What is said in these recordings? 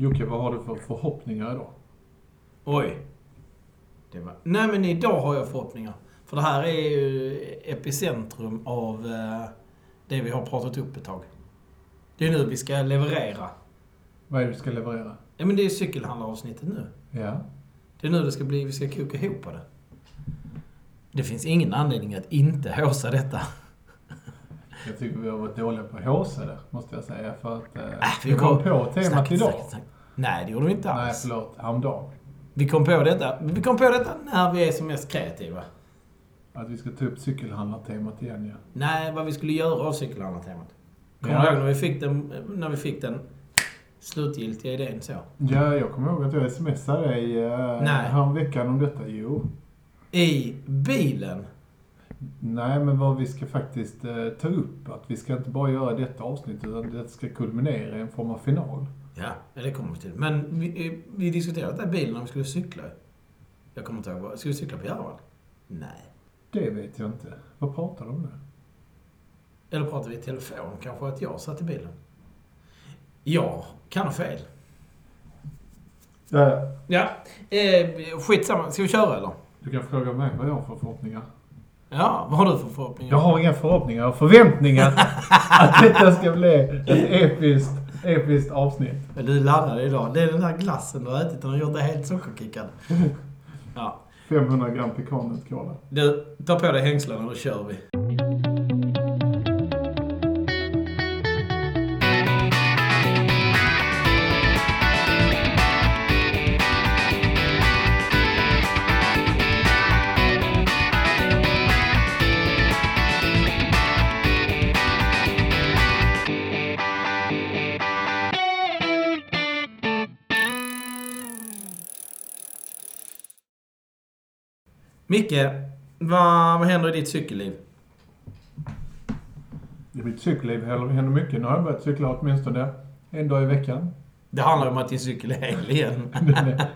Jocke, vad har du för förhoppningar idag? Oj. Det var... Nej, men idag har jag förhoppningar. För det här är ju epicentrum av eh, det vi har pratat upp ett tag. Det är nu vi ska leverera. Vad är det du ska leverera? Ja, men det är cykelhandlaravsnittet nu. Ja. Det är nu det ska bli, vi ska koka ihop det. Det finns ingen anledning att inte håsa detta. Jag tycker vi har varit dåliga på håsa det, måste jag säga. För att Äh, vi vi kom på temat Snack, idag. snack, snack. Nej, det gjorde vi inte Nej, alls. förlåt. Häromdagen. Vi kom på detta. Vi kom på detta när vi är som mest kreativa. Att vi ska ta upp cykelhandlartemat igen, ja. Nej, vad vi skulle göra av cykelhandlartemat. Kommer Ja. du ihåg när vi fick den, när vi fick den slutgiltiga idén så? Ja, jag kommer ihåg att jag smsade dig Nej. häromveckan om detta. Jo. I bilen. Nej, men vad vi ska faktiskt eh, ta upp. Att vi ska inte bara göra detta avsnitt, utan det ska kulminera i en form av final. Ja, det kommer vi till. Men vi, vi diskuterade det i bilen när vi skulle cykla. Jag kommer inte ihåg. vad- Ska vi cykla på Järvall? Nej. Det vet jag inte. Vad pratar du om nu? Eller pratar vi i telefon? Kanske att jag satt i bilen? Ja, kan ha fel. Ja, Ja, eh, skitsamma. Ska vi köra eller? du kan fråga mig vad jag har för förhoppningar. Ja, vad har du för förhoppningar? Jag har inga förhoppningar, jag har förväntningar att detta ska bli ett episkt, episkt avsnitt. Men du är laddad idag. Det är den där glassen du har ätit. Den har gjort dig helt sockerkickad. Ja. 500 gram pekannötskålar. Du, ta på dig hängslena då kör vi. Micke, vad, vad händer i ditt cykelliv? I mitt cykelliv händer mycket. Nu har jag börjat cykla åtminstone en dag i veckan. Det handlar om att din cykel är hel igen. Den är,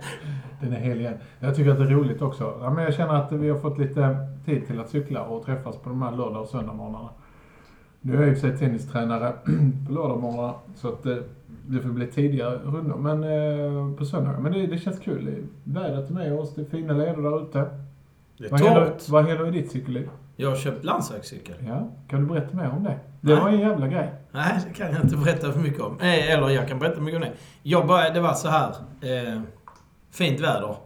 den är hel igen. Jag tycker att det är roligt också. Ja, men jag känner att vi har fått lite tid till att cykla och träffas på de här lördag och söndagmorgnarna. Nu är jag i och för sig tennistränare på lördagmorgnarna så att det, det får bli tidigare rundor. Men eh, på söndagar. Men det, det känns kul. Vädret är med oss. Det är fina leder där ute. Det är Vad händer, torrt. vad händer i ditt cykelliv? Jag har köpt landsvägscykel. Ja, kan du berätta mer om det? Det var en jävla grej. Nej, det kan jag inte berätta för mycket om. Eh, Eller jag kan berätta mycket om det. Jag började, det var så här. Eh, fint väder.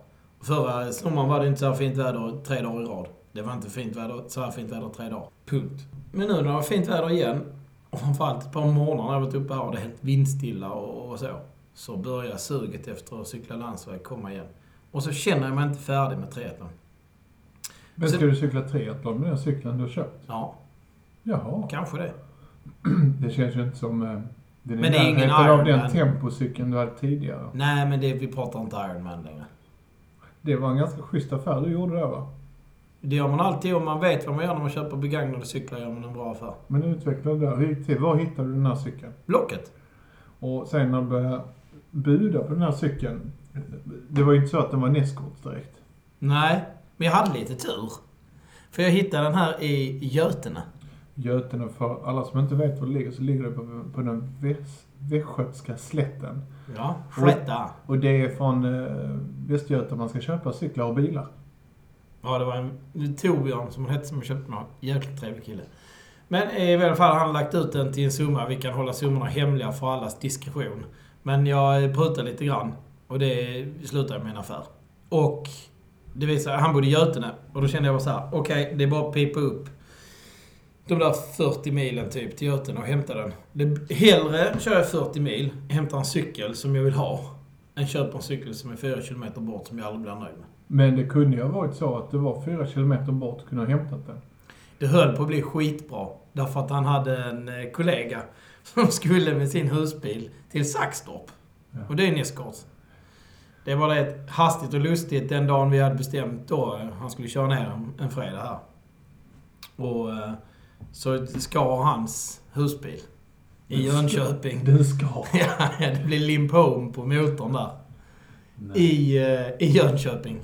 Förra sommaren var det inte så här fint väder tre dagar i rad. Det var inte fint väder, så här fint väder tre dagar. Punkt. Men nu när det var fint väder igen, och framförallt ett par morgnar när jag varit uppe här och det är helt vindstilla och, och så. Så börjar suget efter att cykla landsväg komma igen. Och så känner jag mig inte färdig med triathlon. Men Så- ska du cykla triathlon med den cykeln du har köpt? Ja, Jaha. kanske det. Det känns ju inte som... eh, Den Men det är ingen närheten av den Ironman. tempocykeln du hade tidigare. Nej, men det, vi pratar inte Ironman längre. Det var en ganska schysst affär du gjorde där va? Det gör man alltid om man vet vad man gör när man köper begagnade cyklar. gör man en bra affär. Men utveckla det där. Hur gick det till? Var hittade du den här cykeln? Blocket. Och sen när du började buda på den här cykeln. Det var ju inte så att den var nästkorts direkt. Nej, men jag hade lite tur. För jag hittade den här i Götene. Götene, för alla som inte vet var det ligger, så ligger det på, på den väst, västgötska slätten. Ja, Slätta. Och det är från eh, Västgöta man ska köpa cyklar och bilar. Ja, det var en Torbjörn som han hette som jag köpte med. Jäkligt trevlig kille. Men i alla fall, han har lagt ut den till en summa. Vi kan hålla summorna hemliga för allas diskretion. Men jag prutade lite grann. Och det slutade med en affär. Och det visade han bodde i Götene. Och då kände jag bara så här, okej, det är bara att pipa upp de där 40 milen typ till Götene och hämta den. Det, hellre kör jag 40 mil, hämtar en cykel som jag vill ha, än köper en cykel som är 4 kilometer bort som jag aldrig blir nöjd med. Men det kunde ju ha varit så att det var fyra kilometer bort och kunde ha hämtat den. Det höll på att bli skitbra. Därför att han hade en eh, kollega som skulle med sin husbil till Saxtorp. Ja. Och det är nästgård. Det var det hastigt och lustigt den dagen vi hade bestämt då. eh, Han skulle köra ner en, fredag här. Och eh, så skar hans husbil i Jönköping. Du ska. Ja, det blev limp home på motorn där. Nej. I, eh, I Jönköping.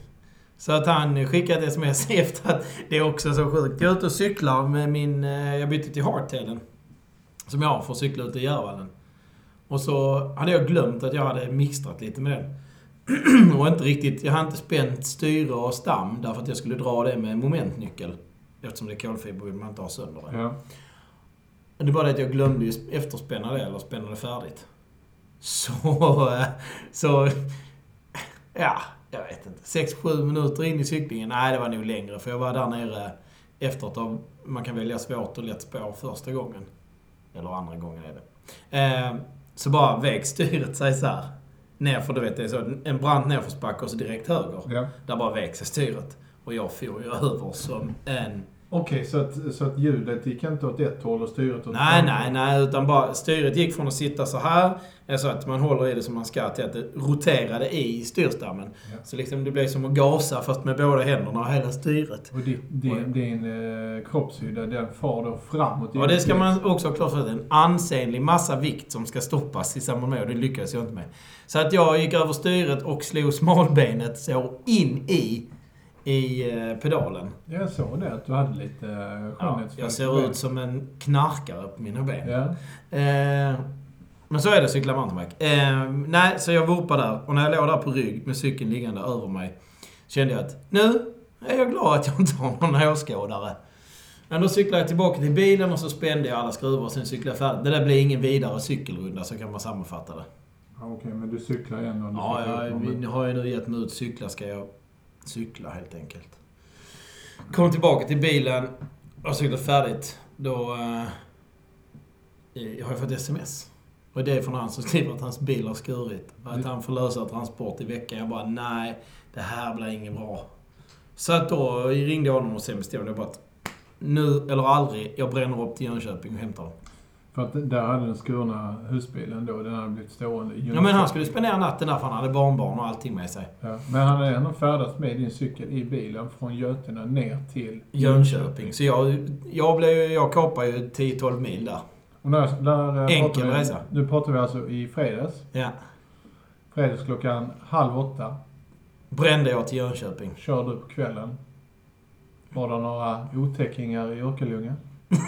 Så att han skickade ett sms efter att det är också så sjukt. Jag är ute och cyklar med min... Jag bytte till hardtailen. Som jag har för att cykla ute i Järvallen. Och så hade jag glömt att jag hade mixtrat lite med den. och inte riktigt, jag hade inte spänt styre och stam därför att jag skulle dra det med momentnyckel. Eftersom det är kolfiber vill man inte ha sönder det. Ja. Det är bara det att jag glömde ju efterspänna det, eller spänna det färdigt. Så... Så... Ja, jag vet inte. 6-7 minuter in i cyklingen. Nej, det var nog längre. För jag var där nere efteråt av... Man kan välja svårt och lätt spår första gången. Eller andra gången är det. Eh, så bara väg styret sig så här. Nerför, du vet, det är så. En brant nerförsbacke och så direkt höger. ja. Där bara vek sig styret. Och jag for ju över som en Okej, så, att, så att ljudet gick inte åt ett håll och styret åt Nej, nej, nej. Utan bara styret gick från att sitta så här, alltså att man håller i det som man ska, till att det roterade i styrstammen. Ja. Så liksom det blev som att gasa fast med båda händerna och hela styret. Och din, din, din eh, kroppshydda, den far då framåt? Och det ska man också ha klart för sig. En ansenlig massa vikt som ska stoppas i samband med och det lyckades jag inte med. Så att jag gick över styret och slog smalbenet så in i, i eh, pedalen. Jag såg det, att du hade lite eh, Ja, skönhetsfläck jag ser ut som en knarkare på mina ben. Ja. Eh, men så är det att cykla mountainbike. Eh, nej, så jag vurpade där. Och när jag låg där på rygg med cykeln liggande över mig kände jag att nu är jag glad att jag inte har någon åskådare. Men då cyklade jag tillbaka till bilen och så spände jag alla skruvar och sen cyklade jag färdigt. Det där blev ingen vidare cykelrunda, så kan man sammanfatta det. Ja, Okej, men du cyklar igen då? Ja, jag, vi har ju nu gett mig ut cykla, ska jag cykla helt enkelt. Kom tillbaka till bilen och cyklat färdigt. Då... Eh, jag har ju fått sms. Och det är från han som skriver att hans bil har skurit. Och att han får lösa transport i veckan. Jag bara, nej, det här blir inget bra. Så att då ringde jag honom och sen bestämde jag bara att nu eller aldrig, jag bränner upp till Jönköping och hämtar dem. För att där hade den skurna husbilen då, den hade blivit stående Ja men han skulle spendera natten där för han hade barnbarn och allting med sig. Ja, men han hade ändå färdats med din cykel i bilen från Götene ner till Jönköping. Så jag, jag, blev, jag kapade ju 10-12 mil där. Och där eh, Enkel vi, resa. Nu pratar vi alltså i fredags. Ja. Fredags klockan halv åtta. Brände jag till Jönköping. Kör du på kvällen. Var det några otäckingar i Örkelljunga?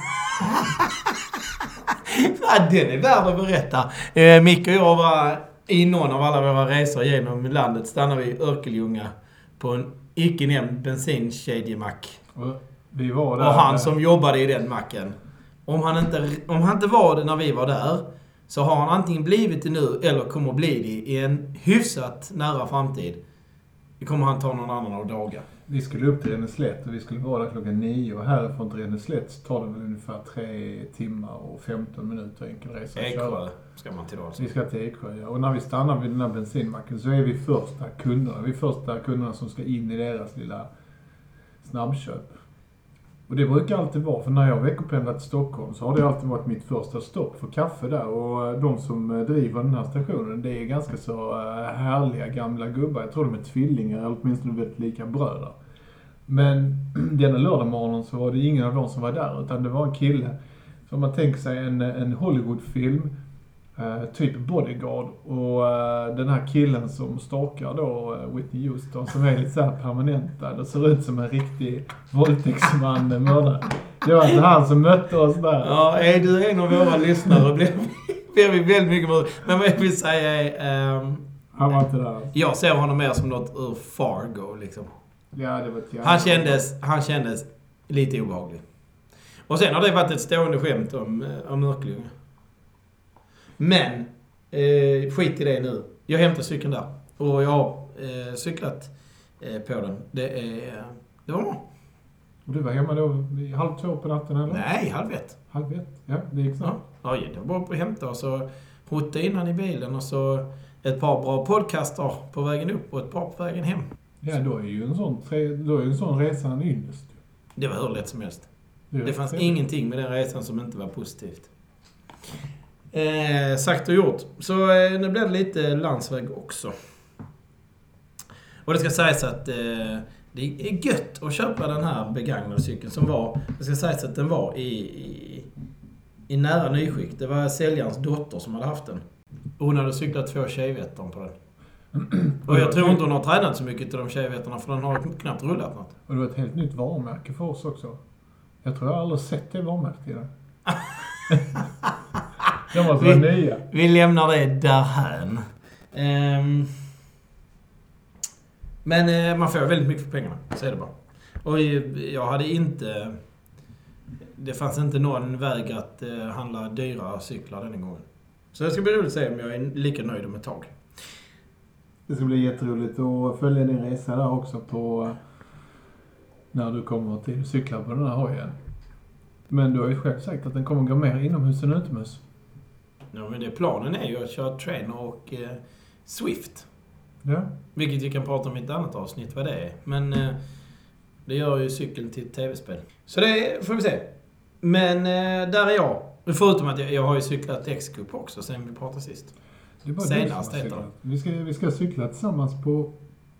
Ja, den är värd att berätta. Eh, Micke och jag var i någon av alla våra resor genom landet stannade vi i Örkelljunga på en icke nämnd bensinkedjemack. Och vi var där. Och han som jobbade i den macken. Om han, inte, om han inte var det när vi var där, så har han antingen blivit det nu eller kommer bli det i en hyfsat nära framtid. Det kommer han ta någon annan av dagar. Vi skulle upp till Renäslätt och vi skulle vara där klockan nio. Och härifrån till Renäslätt så tar det väl ungefär tre timmar och 15 minuter enkel resa att köra. Ska man till då. alltså. Vi ska till Eksjö, ja. Och när vi stannar vid den här bensinmacken så är vi första kunderna. Vi är första kunderna som ska in i deras lilla snabbköp. Och det brukar alltid vara, för när jag veckopendlar till Stockholm så har det alltid varit mitt första stopp för kaffe där. Och de som eh, driver den här stationen, det är ganska så eh, härliga gamla gubbar. Jag tror de är tvillingar, eller åtminstone väldigt lika bröder. Men denna lördagmorgon så var det ingen av dem som var där, utan det var en kille. Så om man tänker sig en, en Hollywoodfilm, eh, typ Bodyguard, och eh, den här killen som stalkar då eh, Whitney Houston, som är lite så här permanenta. Det ser ut som en riktig våldtäktsman, eh, mördare. Det var alltså han som mötte oss där. Ja, är du en av våra lyssnare blir blir vi väldigt mycket emot. Men vad jag vill säga är... ehm, Han var inte där. jag ser honom mer som något ur Fargo, liksom. Ja, det var ett. Han kändes, han kändes lite obehaglig. Och sen har det varit ett stående skämt om, om Örkelljunga. Men, eh, skit i det nu. Jag hämtar cykeln där. Och jag har eh, cyklat eh, på den. Det är... Det var bra. Och du var hemma då vid halv två på natten, eller? Nej, halv ett. Halv ett? Ja, det gick Ja, snabbt. ja det var bara att hämta och så hota innan i bilen och så ett par bra podcaster på vägen upp och ett par på vägen hem. Ja, då är ju en sån, då är en sån resa en ynnest. Det var hur lätt som helst. Det rätt fanns ingenting med den resan som inte var positivt. Eh, sagt och gjort. Så eh, nu blir det lite landsväg också. Och det ska sägas att eh, det är gött att köpa den här begagnade cykeln som var... Det ska sägas att den var i, i, i nära nyskick. Det var säljarens dotter som hade haft den. Och hon hade cyklat två tjejvetton på den. Och jag tror inte hon har tränat så mycket till de tjejvettorna för den har knappt rullat något. Och det var ett helt nytt varumärke för oss också. Jag tror jag aldrig sett det varumärket innan. De måste vara nya. Vi lämnar det därhän. Ehm, men eh, man får väldigt mycket för pengarna, så är det bara. Och jag hade inte... Det fanns inte någon väg att eh, handla dyra cyklar den gången. Så det ska bli roligt att se om jag är lika nöjd om ett tag. Det ska bli jätteroligt att följa din resa där också på när du kommer till cykla på den här hojen. Men du har ju själv sagt att den kommer gå mer inomhus än utomhus. Ja, men det planen är ju att köra trainer och eh, Swift. Ja. Vilket vi kan prata om i ett annat avsnitt vad det är. Men eh, det gör ju cykeln till ett tv-spel. Så det får vi se. Men eh, där är jag. Förutom att jag, jag har ju cyklat X-Cup också sen vi pratade sist. Det är bara Senast heter cyklat. Vi ska, vi ska cykla tillsammans på,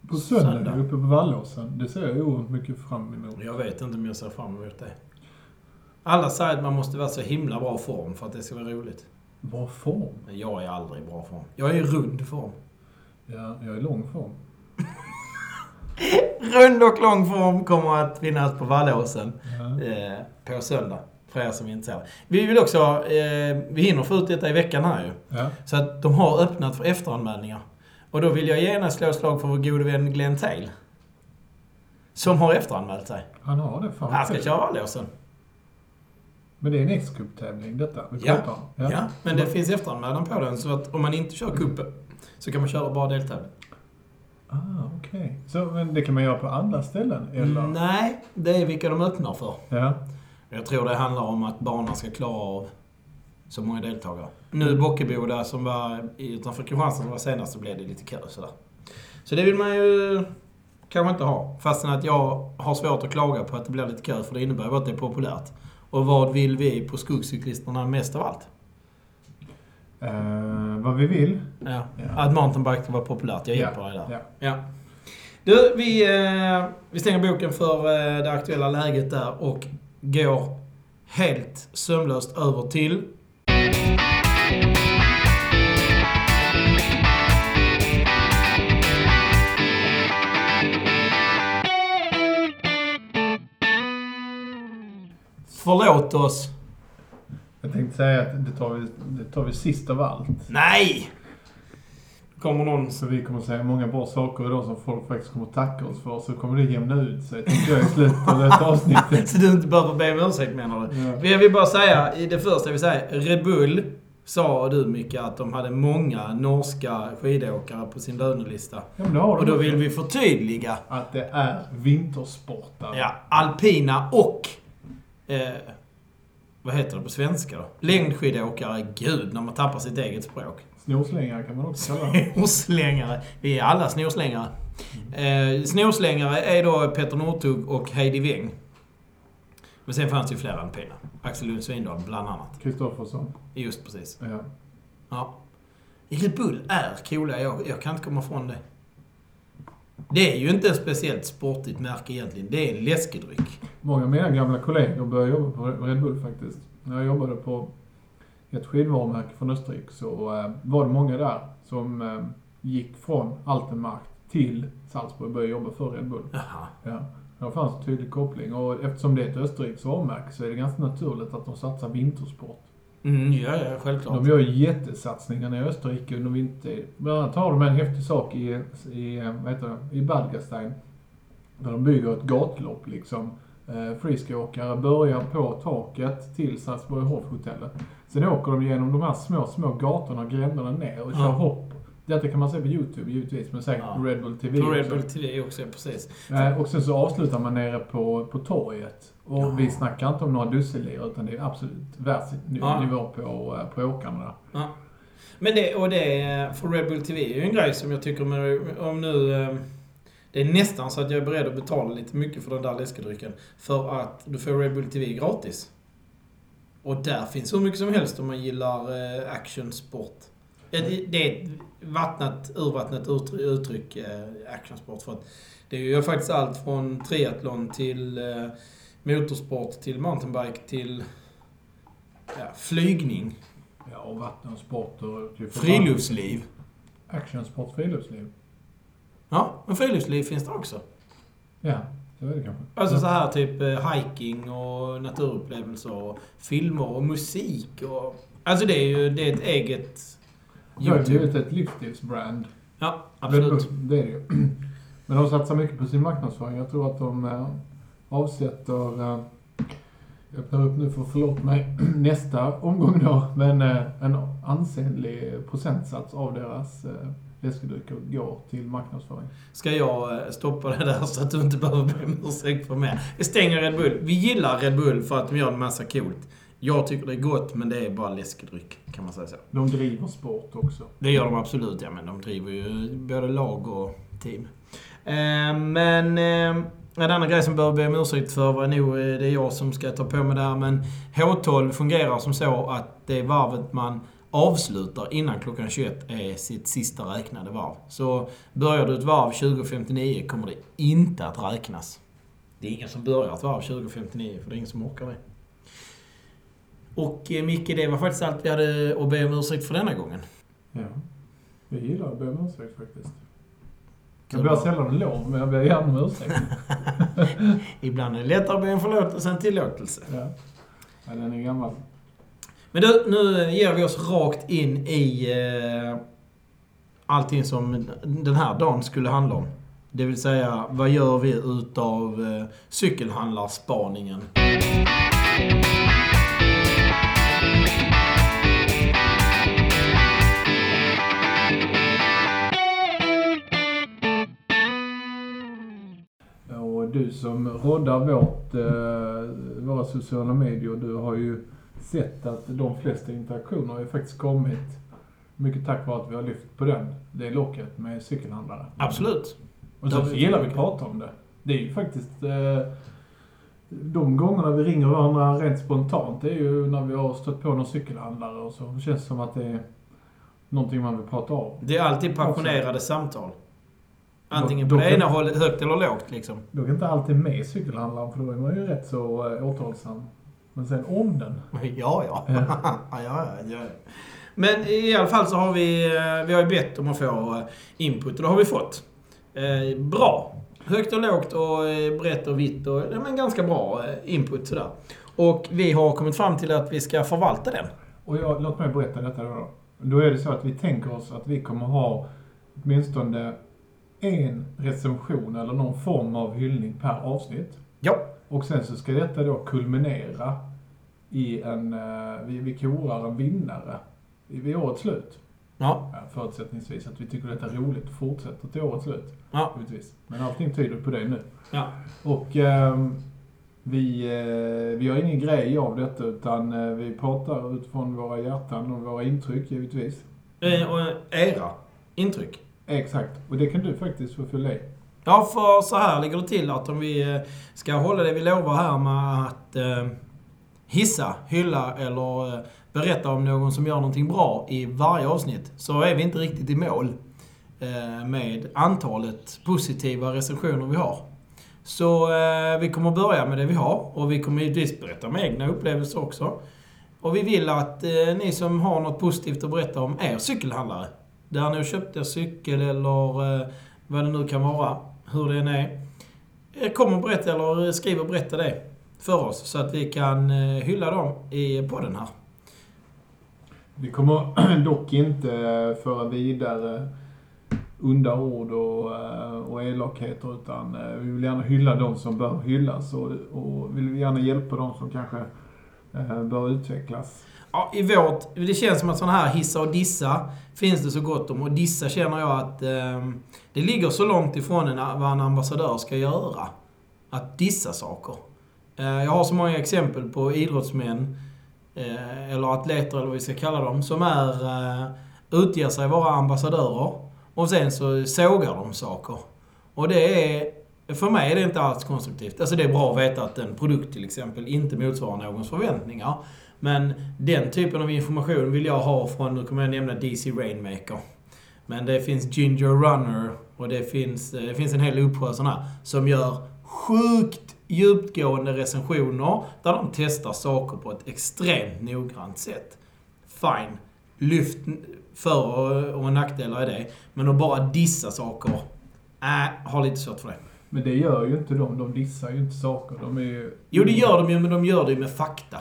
på söndag, Söndag. uppe på Vallåsen. Det ser jag oerhört mycket fram emot. Jag vet inte om jag ser fram emot det. Alla säger att man måste vara så himla bra form för att det ska vara roligt. Bra form. Jag är aldrig i bra form. Jag är i rund form. Ja, jag är i lång form. Rund och lång form kommer att finnas på Vallåsen. Ja. eh, på söndag. För er som är intresserade. Vi vill också, eh, vi hinner få ut detta i veckan här ju. Ja. Så att de har öppnat för efteranmälningar. Och då vill jag gärna slå slag för vår gode vän Glenn Tail. Som har efteranmält sig. Han har det. Fan Han ska köra Vallåsen. Men det är en X-Cup-tävling detta vi Ja. om. Ja. men det finns efteranmälan på den. Så att om man inte kör kuppen så kan man köra bara deltävling. Ah, okej. Så men det kan man göra på andra ställen? Eller? Nej, det är vilka de öppnar för. Ja. Jag tror det handlar om att banan ska klara av så många deltagare. Nu Bockeboda som var i- utanför Kristianstad som var senast så blev det lite kö sådär. Så det vill man ju kanske inte ha. Fastän att jag har svårt att klaga på att det blir lite kö för det innebär ju att det är populärt. Och vad vill vi på skogscyklisterna mest av allt? Eh, vad vi vill? Ja. Ja. Att mountainbike ska vara populärt. Jag Ja, hjälper dig där. ja. Ja. Du, vi, eh, vi stänger boken för eh, det aktuella läget där och går helt sömlöst över till... Förlåt oss. Jag tänkte säga att det tar vi, det tar vi sist av allt. Nej! Kommer någon... Så vi kommer säga många bra saker idag som folk faktiskt kommer tacka oss för. Så kommer det jämna ut sig, tycker jag, i slutet av detta avsnittet. Så du inte behöver be om ursäkt menar du? Ja. Jag vill bara säga, i det första jag vill säga, Red Bull sa du Micke att de hade många norska skidåkare på sin lönelista. Ja, men det har Och då vill vi förtydliga. Att det är vintersportare. Ja, alpina och... Eh, vad heter det på svenska då? Längdskidåkare. Gud, när man tappar sitt eget språk. Snorslängare kan man också kalla dem. Snorslängare. Vi är alla snorslängare. Eh, snorslängare är då Peter Northug och Heidi Weng. Men sen fanns det ju fler alpina. Axel Lund Svindal bland annat. Kristoffersson. Just precis. Ja. Ja. Red Bull är coola. Jag, jag kan inte komma ifrån det. Det är ju inte ett speciellt sportigt märke egentligen. Det är en läskedryck. Många av mina gamla kollegor började jobba på Red Bull faktiskt. När jag jobbade på ett skidvarumärke från Österrike så eh, var det många där som eh, gick från Altenmarkt till Salzburg och började jobba för Red Bull. Jaha. Ja. Det fanns en tydlig koppling och eftersom det är ett Österrikes varumärke så är det ganska naturligt att de satsar vintersport. Mm, ja, ja, självklart. De gör jättesatsningar i Österrike under vintertid. Bland annat har de en häftig sak i, i, eh, vad heter det, i Badgastein. Där de bygger ett gatlopp liksom. Eh, Friskåkare börjar på taket till Salzburghof-hotellet. Sen åker de genom de här små, små gatorna, gränderna ner och kör Ja. hopp. Detta kan man se på YouTube givetvis, men säkert Ja. på Red Bull TV På Red. Bull TV också, precis. Eh, Och sen så avslutar man nere på, på torget. Och Ja. vi snackar inte om några dussinlirare utan det är absolut världsnivå Ja. på, eh, på åkarna där. Men det, och det, för Red Bull TV är ju en grej som jag tycker om nu... Det är nästan så att jag är beredd att betala lite mycket för den där läskedrycken. För att du får Red Bull TV gratis. Och där finns hur mycket som helst om man gillar eh, actionsport. Ja, Det, det är ett vattnat, urvattnat uttryck, uttryck eh, actionsport. För att det är ju faktiskt allt från triathlon till eh, motorsport till mountainbike till ja, flygning. Ja, och vatten och sport och... typ- Friluftsliv. Actionsport, friluftsliv. Ja, men friluftsliv finns det också. Ja, det är det kanske. Alltså så här typ eh, hiking och naturupplevelser och filmer och musik och... Alltså det är ju det är ett eget Det har blivit ett livsstilsbrand. Ja, absolut. Det är det ju. Men de satsar mycket på sin marknadsföring. Jag tror att de eh, avsätter, eh, jag öppnar upp nu för förlåt mig, nästa omgång då, men eh, en ansenlig procentsats av deras eh, läskedrycker går till marknadsföring. Ska jag eh, stoppa det där så att du inte behöver be om ursäkt för mer? Vi stänger Red Bull. Vi gillar Red Bull för att de gör en massa coolt. Jag tycker det är gott, men det är bara läskedryck, kan man säga så. De driver sport också. Det gör de absolut, ja. Men de driver ju både lag och team. Eh, men... Eh, en annan grej som behöver be om ursäkt för var nog det är jag som ska ta på mig det här. Men H12 fungerar som så att det varvet man avslutar innan klockan 21 är sitt sista räknade varv. Så börjar du ett varv 20.59 kommer det inte att räknas. Det är ingen som börjar ett varv 20.59 för det är ingen som orkar det. Och eh, Micke, det var faktiskt allt vi hade att be om ursäkt för denna gången. Ja. Jag gillar att be om ursäkt faktiskt. Jag ber sällan om lov, men jag ber gärna om ursäkt. Ibland är det lättare att be om förlåtelse än tillåtelse. ja. ja, den är gammal. Men du, nu ger vi oss rakt in i eh, allting som den här dagen skulle handla om. Det vill säga, vad gör vi utav eh, cykelhandlarspaningen? Och du som roddar vårt, eh, våra sociala medier, du har ju sett att de flesta interaktioner har ju faktiskt kommit mycket tack vare att vi har lyft på den, det locket med cykelhandlare. Absolut. Och så gillar vi att prata om det. Det är ju faktiskt eh, de gångerna vi ringer varandra rent spontant, det är ju när vi har stött på någon cykelhandlare och så. Det känns som att det är någonting man vill prata om. Det är alltid passionerade samtal. Antingen på det ena hållet, högt eller lågt liksom. Då kan inte alltid med cykelhandlaren för då är man ju rätt så eh, återhållsam. Men sen om den. Ja, ja. Ja. ja, ja. Men i alla fall så har vi, eh, vi har ju bett om att få eh, input och det har vi fått. Eh, bra. Högt och lågt och brett och vitt och ja, men ganska bra input sådär. Och vi har kommit fram till att vi ska förvalta den. Och jag, låt mig berätta detta då. Då är det så att vi tänker oss att vi kommer ha åtminstone en recension eller någon form av hyllning per avsnitt. Ja. Och sen så ska detta då kulminera i en, eh, vi, vi korar en vinnare vid årets slut. Ja. Ja, förutsättningsvis att vi tycker detta är roligt och fortsätter till årets slut. Ja. Givetvis. Men allting tyder på det nu. Ja. Och ehm, vi, eh, vi har ingen grej av detta utan eh, vi pratar utifrån våra hjärtan och våra intryck givetvis. Eh, och era intryck. Exakt. Och det kan du faktiskt få fylla i. Ja, för så här ligger det till att om vi eh, ska hålla det vi lovar här med att eh, hissa, hylla eller eh, berätta om någon som gör någonting bra i varje avsnitt så är vi inte riktigt i mål eh, med antalet positiva recensioner vi har. Så eh, vi kommer börja med det vi har och vi kommer givetvis berätta om egna upplevelser också. Och vi vill att eh, ni som har något positivt att berätta om er cykelhandlare, där ni har köpt er cykel eller eh, vad det nu kan vara, hur det än är. Kom och berätta eller skriv och berätta det för oss så att vi kan eh, hylla dem i podden här. Vi kommer dock inte eh, föra vidare onda ord och, eh, och elakheter utan vi vill gärna hylla de som bör hyllas och, och vill gärna hjälpa de som kanske Eh, bör utvecklas. Ja, i vårt... Det känns som att sådana här hissa och dissa finns det så gott om. Och dissa känner jag att eh, det ligger så långt ifrån en, vad en ambassadör ska göra. Att dissa saker. Eh, jag har så många exempel på idrottsmän, eh, eller atleter eller vad vi ska kalla dem, som är, eh, utger sig vara ambassadörer. Och sen så sågar de saker. Och det är... För mig är det inte alls konstruktivt. Alltså det är bra att veta att en produkt till exempel inte motsvarar någons förväntningar. Men den typen av information vill jag ha från, nu kommer jag nämna DC Rainmaker. Men det finns Ginger Runner och det finns, eh, det finns en hel uppsjö sådana här som gör sjukt djupgående recensioner där de testar saker på ett extremt noggrant sätt. Fine. Lyft för och nackdelar i det. Men att bara dissa saker, äh, har lite svårt för det. Men det gör ju inte de. De dissar ju inte saker. De är ju... Jo, det gör de ju, men de gör det ju med fakta.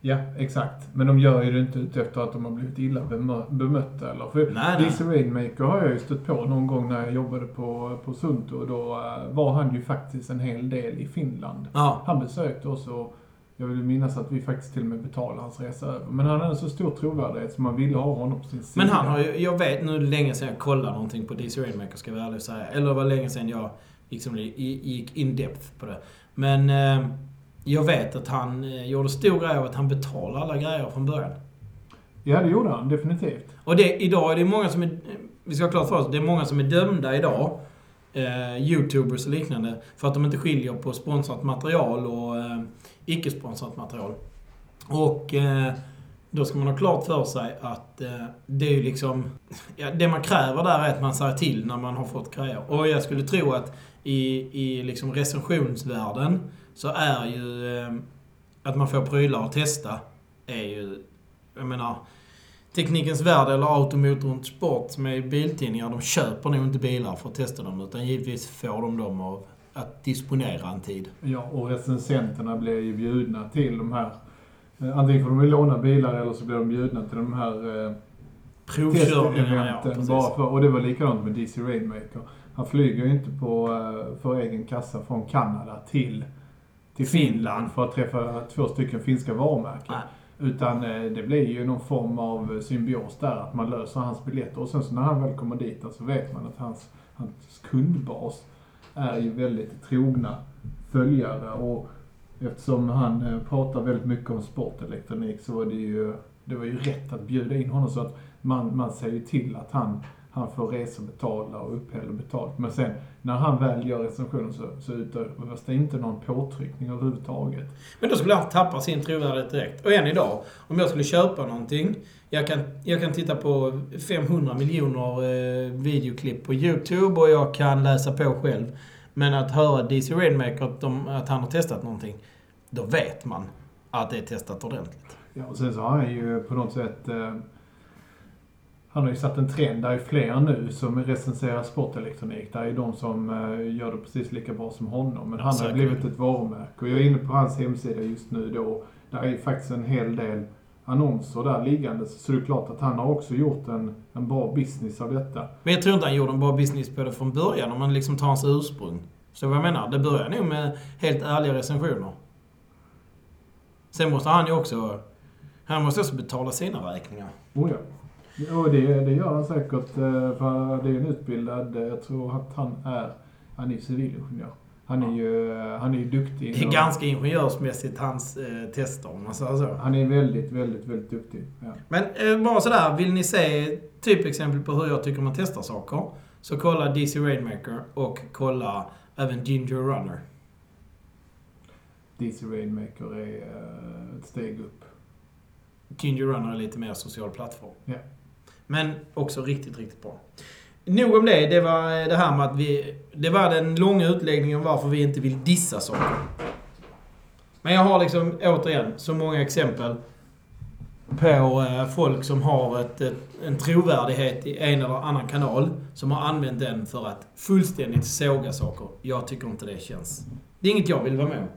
Ja, exakt. Men de gör ju det inte ut efter att de har blivit illa bemö- bemötta. Eller? För Nej. DC Rainmaker har jag ju stött på någon gång när jag jobbade på, på Sunto. Då eh, var han ju faktiskt en hel del i Finland. Ja. Han besökte oss och jag vill minnas att vi faktiskt till och med betalade hans resa över. Men han hade så stor trovärdighet så man ville ha honom på sin sida. Men han har ju, jag vet nu länge sedan jag kollade någonting på DC Rainmaker ska jag vara ärlig och säga. Eller det var länge sedan jag liksom gick in depth på det. Men eh, jag vet att han eh, gjorde stor grej av att han betalade alla grejer från början. Ja, det gjorde han definitivt. Och det, idag är det många som är... Vi ska ha klart för oss, det är många som är dömda idag. Eh, Youtubers och liknande. För att de inte skiljer på sponsrat material och eh, icke-sponsrat material. Och eh, då ska man ha klart för sig att eh, det är ju liksom... Ja, det man kräver där är att man säger till när man har fått grejer. Och jag skulle tro att i, i liksom recensionsvärlden så är ju eh, att man får prylar att testa är ju... Jag menar... Teknikens Värld eller Automotorn Sport som är biltidningar, de köper nog inte bilar för att testa dem. Utan givetvis får de dem av att disponera en tid. Ja, och recensenterna blir ju bjudna till de här eh, Antingen får de låna bilar eller så blir de bjudna till de här eh, Provkörningarna, ja. bara för, och det var likadant med DC Rainmaker. Han flyger ju inte på, eh, för egen kassa från Kanada till, till Finland. För att träffa två stycken finska varumärken. Nej. Utan eh, det blir ju någon form av symbios där, att man löser hans biljetter. Och sen så när han väl kommer dit så vet man att hans, hans kundbas är ju väldigt trogna följare. Och eftersom han eh, pratar väldigt mycket om sportelektronik så var det ju, det var ju rätt att bjuda in honom så att man, man ser ju till att han, han får resor betalda och uppehälle betalt. Men sen när han väl gör recensionen så, så utövas det inte någon påtryckning överhuvudtaget. Men då skulle han tappa sin trovärdighet direkt. Och än idag, om jag skulle köpa någonting. Jag kan, jag kan titta på 500 miljoner eh, videoklipp på YouTube och jag kan läsa på själv. Men att höra DC Rainmaker att, de, att han har testat någonting. Då vet man att det är testat ordentligt. Ja, och sen så har han ju på något sätt... Eh, han har ju satt en trend. Där är fler nu som recenserar sportelektronik. Där är de som eh, gör det precis lika bra som honom. Men han har Säkert. blivit ett varumärke. Och jag är inne på hans hemsida just nu då. Där är ju faktiskt en hel del annonser där liggande. Så det är klart att han har också gjort en, en bra business av detta. Men jag tror inte han gjorde en bra business på det från början om man liksom tar hans ursprung. Så vad jag menar, det börjar nog med helt ärliga recensioner. Sen måste han ju också... Han måste också betala sina räkningar. Oh ja. Och det, det gör han säkert. eh, För det är en utbildad... eh, Jag tror att han är... Han är civilingenjör. Han är ju, han är ju duktig. Det är ganska ingenjörsmässigt hans eh, tester om man säger så. Han är väldigt, väldigt, väldigt duktig. Ja. Men eh, bara sådär, vill ni se typexempel på hur jag tycker man testar saker? Så kolla DC Rainmaker och kolla även Ginger Runner. DC Rainmaker är eh, ett steg upp. Ginger Runner är lite mer social plattform. Ja. Men också riktigt, riktigt bra. Nog om det. Det var eh, det här med att vi... Det var den långa utläggningen om varför vi inte vill dissa saker. Men jag har liksom, återigen, så många exempel på eh, folk som har ett, en trovärdighet i en eller annan kanal som har använt den för att fullständigt såga saker. Jag tycker inte det känns... Det är inget jag vill vara med om.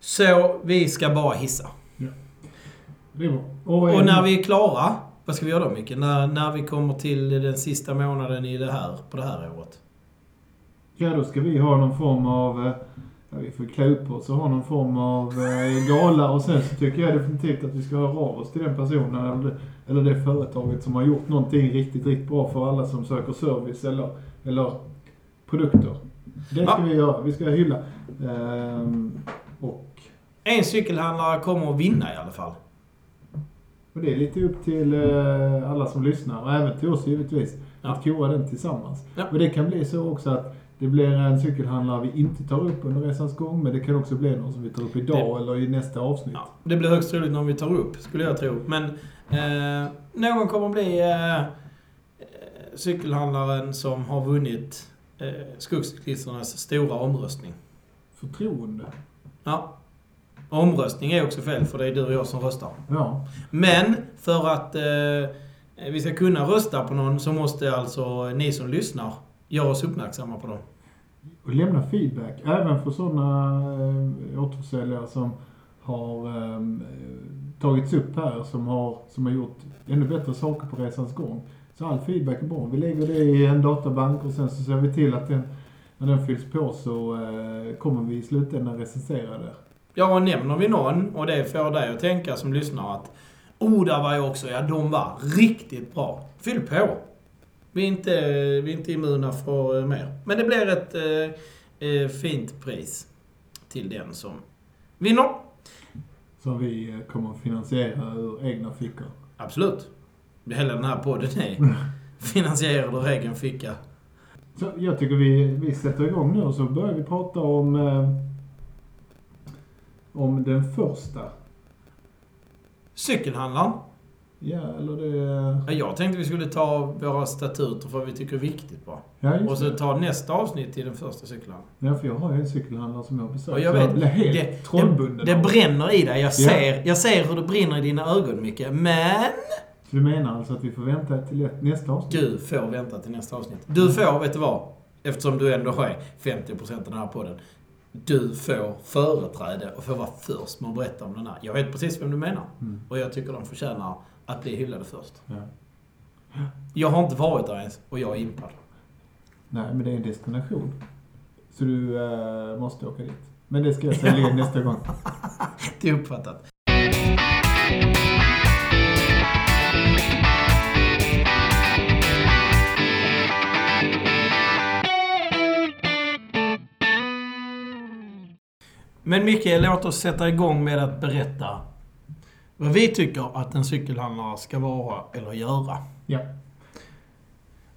Så vi ska bara hissa. Det är bra. Och när vi är klara, vad ska vi göra då Micke? När, när vi kommer till den sista månaden i det här, på det här året? Ja, då ska vi ha någon form av... eh, Ja, vi får klä upp oss och ha någon form av eh, gala och sen så tycker jag definitivt att vi ska höra av oss till den personen eller det, eller det företaget som har gjort någonting riktigt, riktigt bra för alla som söker service eller, eller produkter. Det ska Ja. vi göra. Vi ska hylla. Ehm, och, En cykelhandlare kommer att vinna i alla fall. Och det är lite upp till eh, alla som lyssnar och även till oss givetvis. Ja. Att kora den tillsammans. Ja. Och det kan bli så också att det blir en cykelhandlare vi inte tar upp under resans gång, men det kan också bli någon som vi tar upp idag eller i nästa avsnitt. Ja, det blir högst troligt när vi tar upp, skulle jag tro. Men eh, någon kommer bli eh, eh, cykelhandlaren som har vunnit eh, skogscyklisternas stora omröstning. Förtroende. Ja. Omröstning är också fel, för det är du och jag som röstar. Ja. Men för att eh, vi ska kunna rösta på någon så måste alltså ni som lyssnar göra oss uppmärksamma på dem. Och lämna feedback. Även för sådana eh, återförsäljare som har ehm, tagits upp här som har, som har gjort ännu bättre saker på resans gång. Så all feedback är bra. Vi lägger det i en databank och sen så ser vi till att den, när den fylls på så eh, kommer vi i slutändan recensera det. Ja, nämner vi någon och det får dig att tänka som lyssnar att Oh, där var jag också. Ja, de var riktigt bra. Fyll på. Vi är inte, vi är inte immuna för eh, mer. Men det blir ett eh, eh, fint pris till den som vinner. Som vi eh, kommer att finansiera ur egna fickor. Absolut. Hela den här podden är finansierad ur egen ficka. Så jag tycker vi, vi sätter igång nu och så börjar vi prata om, eh, om den första. Cykelhandlaren. Ja, eller det... Ja, Jag tänkte vi skulle ta våra statuter för vad vi tycker är viktigt bara. Ja, Och så ta nästa avsnitt till den första cykelhandlaren. Ja, för jag har ju en cykelhandlare som jag besökt. Och jag jag vet, blir helt det, trollbunden. det, det bränner i dig. Jag ser, jag ser hur det brinner i dina ögon, Micke. Men Så du menar alltså att vi får vänta till nästa avsnitt? du får vänta till nästa avsnitt. Du får, vet du vad? Eftersom du ändå är 50% av den här podden. Du får företräde och får vara först med att berätta om den här. Jag vet precis vem du menar. Mm. Och jag tycker de förtjänar att bli hyllade först. Ja. Jag har inte varit där ens och jag är impad. Nej, men det är en destination. Så du eh, måste åka dit. Men det ska jag sälja in nästa gång. Det är uppfattat. Men Micke, låt oss sätta igång med att berätta vad vi tycker att en cykelhandlare ska vara eller göra. Ja.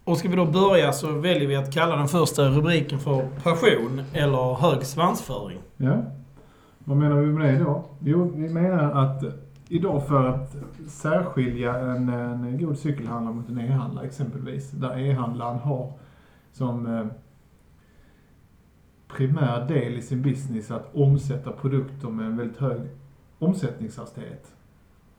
Och ska vi då börja så väljer vi att kalla den första rubriken för passion eller hög svansföring. Ja. Vad menar vi med det då? Jo, vi menar att idag för att särskilja en, en god cykelhandlare mot en e-handlare exempelvis, där e-handlaren har som eh, primär del i sin business att omsätta produkter med en väldigt hög omsättningshastighet.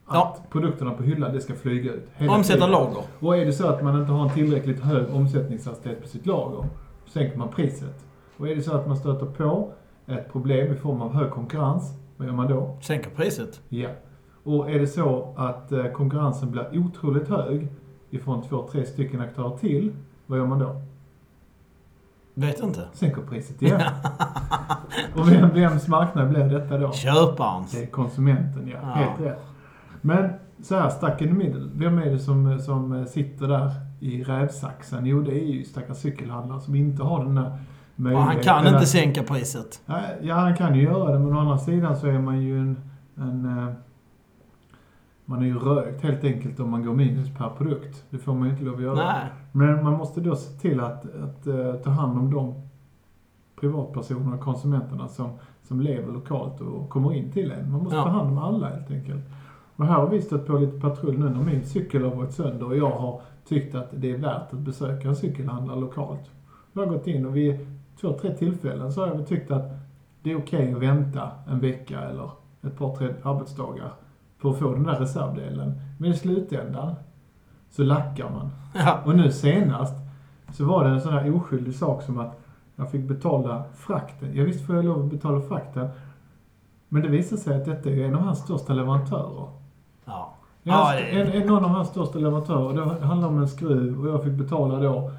Att Ja. produkterna på hyllan, det ska flyga ut. Omsätta tiden. lager. Och är det så att man inte har en tillräckligt hög omsättningshastighet på sitt lager, sänker man priset. Och är det så att man stöter på ett problem i form av hög konkurrens, vad gör man då? Sänker priset. Ja. Och är det så att eh, konkurrensen blir otroligt hög ifrån två, tre stycken aktörer till, vad gör man då? Vet inte. Sänker priset igen. Och vem, vems marknad blir detta då? Köparens. Det är konsumenten, ja. Ja. Helt rätt. Men så här, stuck in the middle. Vem är det som, som sitter där i rävsaxen? Jo, det är ju stackars cykelhandlare som inte har den där Och möjligheten. han kan att- inte sänka priset. Ja, han kan ju göra det, men å andra sidan så är man ju en... en eh, man är ju rökt helt enkelt om man går minus per produkt. Det får man ju inte lov att göra. Nej. Men man måste då se till att, att eh, ta hand om de privatpersoner och konsumenterna som, som lever lokalt och kommer in till en. Man måste Ja. ta hand om alla helt enkelt. Och här har vi stött på lite patrull nu när min cykel har varit sönder och jag har tyckt att det är värt att besöka en cykelhandlare lokalt. Jag har gått in och vid två, tre tillfällen så har jag tyckt att det är okej att vänta en vecka eller ett par, tre arbetsdagar för att få den där reservdelen. Men i slutändan så lackar man. Ja. Och nu senast så var det en sån här oskyldig sak som att jag fick betala frakten. Jag visst får jag lov att betala frakten. Men det visade sig att detta är en av hans största leverantörer. Ja. Ja, Ja, det- en, en, någon av hans största leverantörer. Det handlar om en skruv och jag fick betala då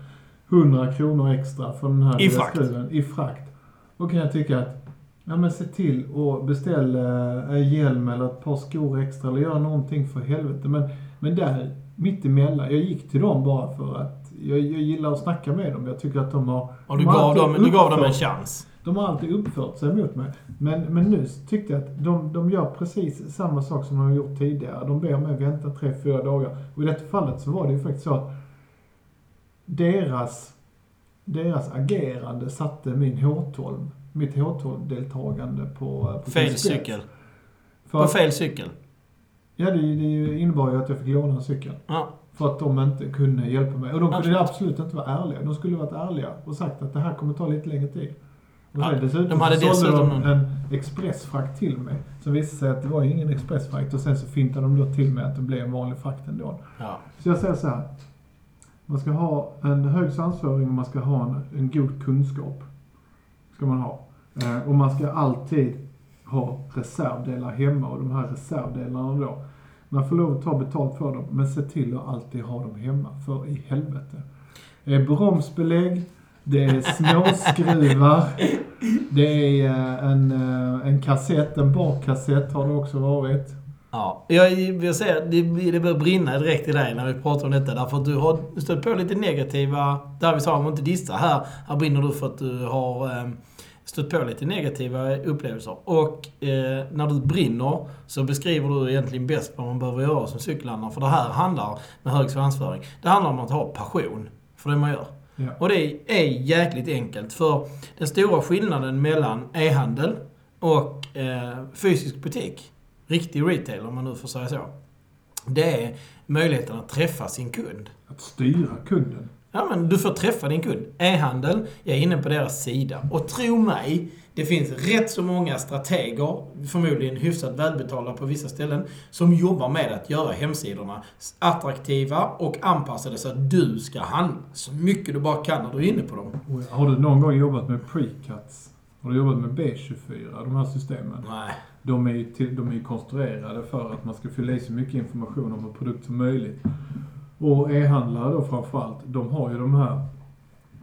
100 kronor extra för den här I skruven. I frakt. Då kan jag tycka att, ja men se till och beställ eh, en hjälm eller ett par skor extra eller gör någonting för helvete. Men, men där, mitt emellan, jag gick till dem bara för att jag, jag gillar att snacka med dem. Jag tycker att de har... Och du de gav, dem, du gav dem en chans. de har alltid uppfört sig mot mig. Men, men nu tyckte jag att de, de gör precis samma sak som de har gjort tidigare. De ber mig vänta tre, fyra dagar. Och i detta fallet så var det ju faktiskt så att deras, deras agerande satte min H12, mitt H12-deltagande på, på Fel cykel. För På fel cykel. ja, det, det innebar ju att jag fick låna en cykel. Ja. För att de inte kunde hjälpa mig. Och de kunde Absolut. inte vara ärliga. De skulle varit ärliga och sagt att det här kommer ta lite längre tid. Och Ja, dessutom de hade dessutom de en expressfrakt till mig. Som visade sig att det var ingen expressfrakt och sen så fintade de då till mig att det blev en vanlig frakt ändå. Ja. Så jag säger så här. Man ska ha en hög svansföring och man ska ha en, en god kunskap. Ska man ha. Eh, och man ska alltid ha reservdelar hemma och de här reservdelarna då, man får lov att ta betalt för dem, men se till att alltid ha dem hemma, för i helvete. Det är bromsbelägg, det är småskruvar, det är eh, en, eh, en kassett, en bakkassett har det också varit. Ja, jag, jag ser, det, det börjar brinna direkt i dig när vi pratar om detta. Därför att du har stött på lite negativa, där vi sa om att inte dissa här. Här brinner du för att du har eh, stött på lite negativa upplevelser. Och eh, när du brinner så beskriver du egentligen bäst vad man behöver göra som cykelhandlare. För det här handlar, med hög svansföring, det handlar om att ha passion för det man gör. Ja. Och det är jäkligt enkelt. För den stora skillnaden mellan e-handel och eh, fysisk butik, riktig retail om man nu får säga så. Det är möjligheten att träffa sin kund. Att styra kunden. Ja, men du får träffa din kund. E-handel, jag är inne på deras sida. Och tro mig, det finns rätt så många strateger, förmodligen hyfsat välbetalda på vissa ställen, som jobbar med att göra hemsidorna attraktiva och anpassade så att du ska handla så mycket du bara kan när du är inne på dem. Har du någon gång jobbat med precuts? Har du jobbat med B24, de här systemen? Nej. De är till, de är konstruerade för att man ska fylla i så mycket information om en produkt som möjligt. Och e-handlare då framförallt, de har ju de här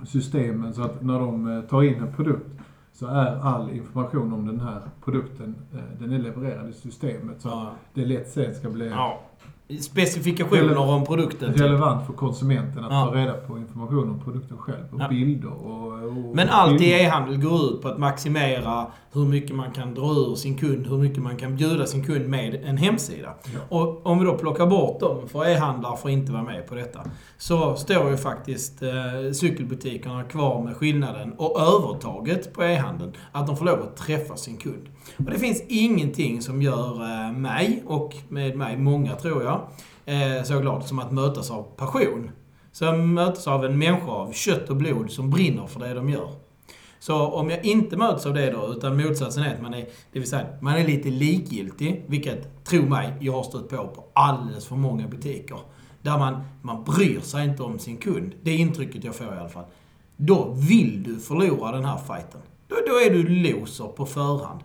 systemen så att när de eh, tar in en produkt så är all information om den här produkten, eh, den är levererad i systemet. Så Ja. det lätt sen ska bli ja. Specifikationer om produkten. typ. relevant för konsumenten att Ja. ta reda på information om produkten själv. Och Ja. bilder och, och Men allt i e-handel går ut på att maximera hur mycket man kan dra ur sin kund, hur mycket man kan bjuda sin kund med en hemsida. Ja. Och om vi då plockar bort dem, för e-handlare får inte vara med på detta, så står ju faktiskt eh, cykelbutikerna kvar med skillnaden och övertaget på e-handeln. Att de får lov att träffa sin kund. Och det finns ingenting som gör eh, mig, och med mig många tror jag, eh, så glad som att mötas av passion. Som möts av en människa av kött och blod som brinner för det de gör. Så om jag inte möts av det då, utan motsatsen är att man är, det vill säga, man är lite likgiltig, vilket, tro mig, jag har stött på på alldeles för många butiker. Där man, man bryr sig inte om sin kund. Det är intrycket jag får i alla fall. Då vill du förlora den här fighten. Då, då är du loser på förhand.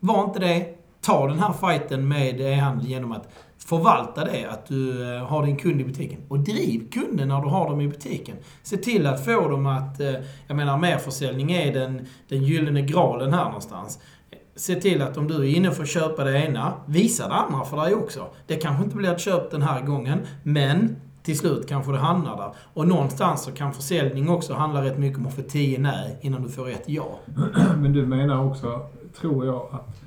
Var inte det. Ta den här fighten med eh, e-handel genom att förvalta det, att du eh, har din kund i butiken. Och driv kunden när du har dem i butiken. Se till att få dem att... Eh, jag menar, merförsäljning är den, den gyllene graalen här någonstans. Se till att om du är inne för att köpa det ena, visa det andra för dig också. Det kanske inte blir ett köp den här gången, men till slut kanske det hamnar där. Och någonstans så kan försäljning också handla rätt mycket om att få tio nej innan du får ett ja. Men du menar också, tror jag, att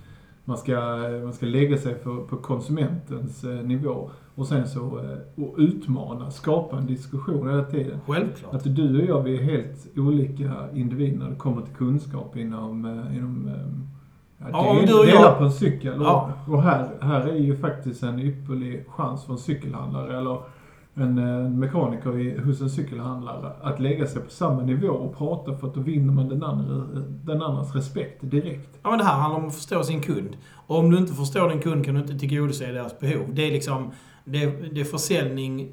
man ska, man ska lägga sig för, på konsumentens eh, nivå och sen så eh, och utmana, skapa en diskussion hela tiden. Självklart. Att du och jag, vi är helt olika individer när det kommer till kunskap inom, eh, inom ja, Ja, del, du och jag- delar på en cykel. Ja. Och, och här, här är ju faktiskt en ypperlig chans för en cykelhandlare eller en eh, mekaniker i, hos en cykelhandlare att lägga sig på samma nivå och prata för att då vinner man den, andra, den andras respekt direkt. Ja, men det här handlar om att förstå sin kund. Och om du inte förstår din kund kan du inte tillgodose deras behov. Det är liksom... Det, det är försäljning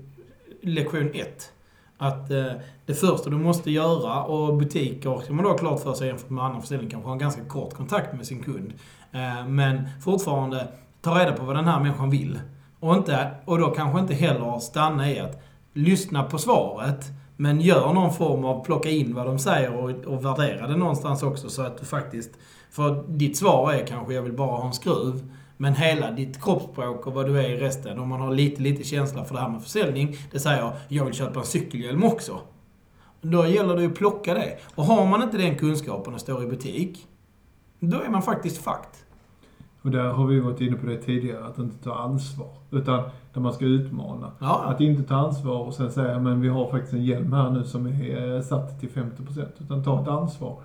lektion ett. Att eh, det första du måste göra, och butiker, ska man då ha klart för sig jämfört med annan försäljning, kanske ha en ganska kort kontakt med sin kund. Eh, men fortfarande, ta reda på vad den här människan vill. Och, inte, och då kanske inte heller stanna i att lyssna på svaret, men gör någon form av plocka in vad de säger och, och värdera det någonstans också så att du faktiskt... För ditt svar är kanske jag vill bara ha en skruv. Men hela ditt kroppsspråk och vad du är i resten, om man har lite, lite känsla för det här med försäljning, det säger jag vill köpa en cykelhjälm också. Då gäller det ju att plocka det. Och har man inte den kunskapen och står i butik, då är man faktiskt fucked. Och där har vi varit inne på det tidigare, att inte ta ansvar. Utan där man ska utmana. Ja. Att inte ta ansvar och sen säga, men vi har faktiskt en hjälm här nu som är eh, satt till 50%. Utan ta ett ansvar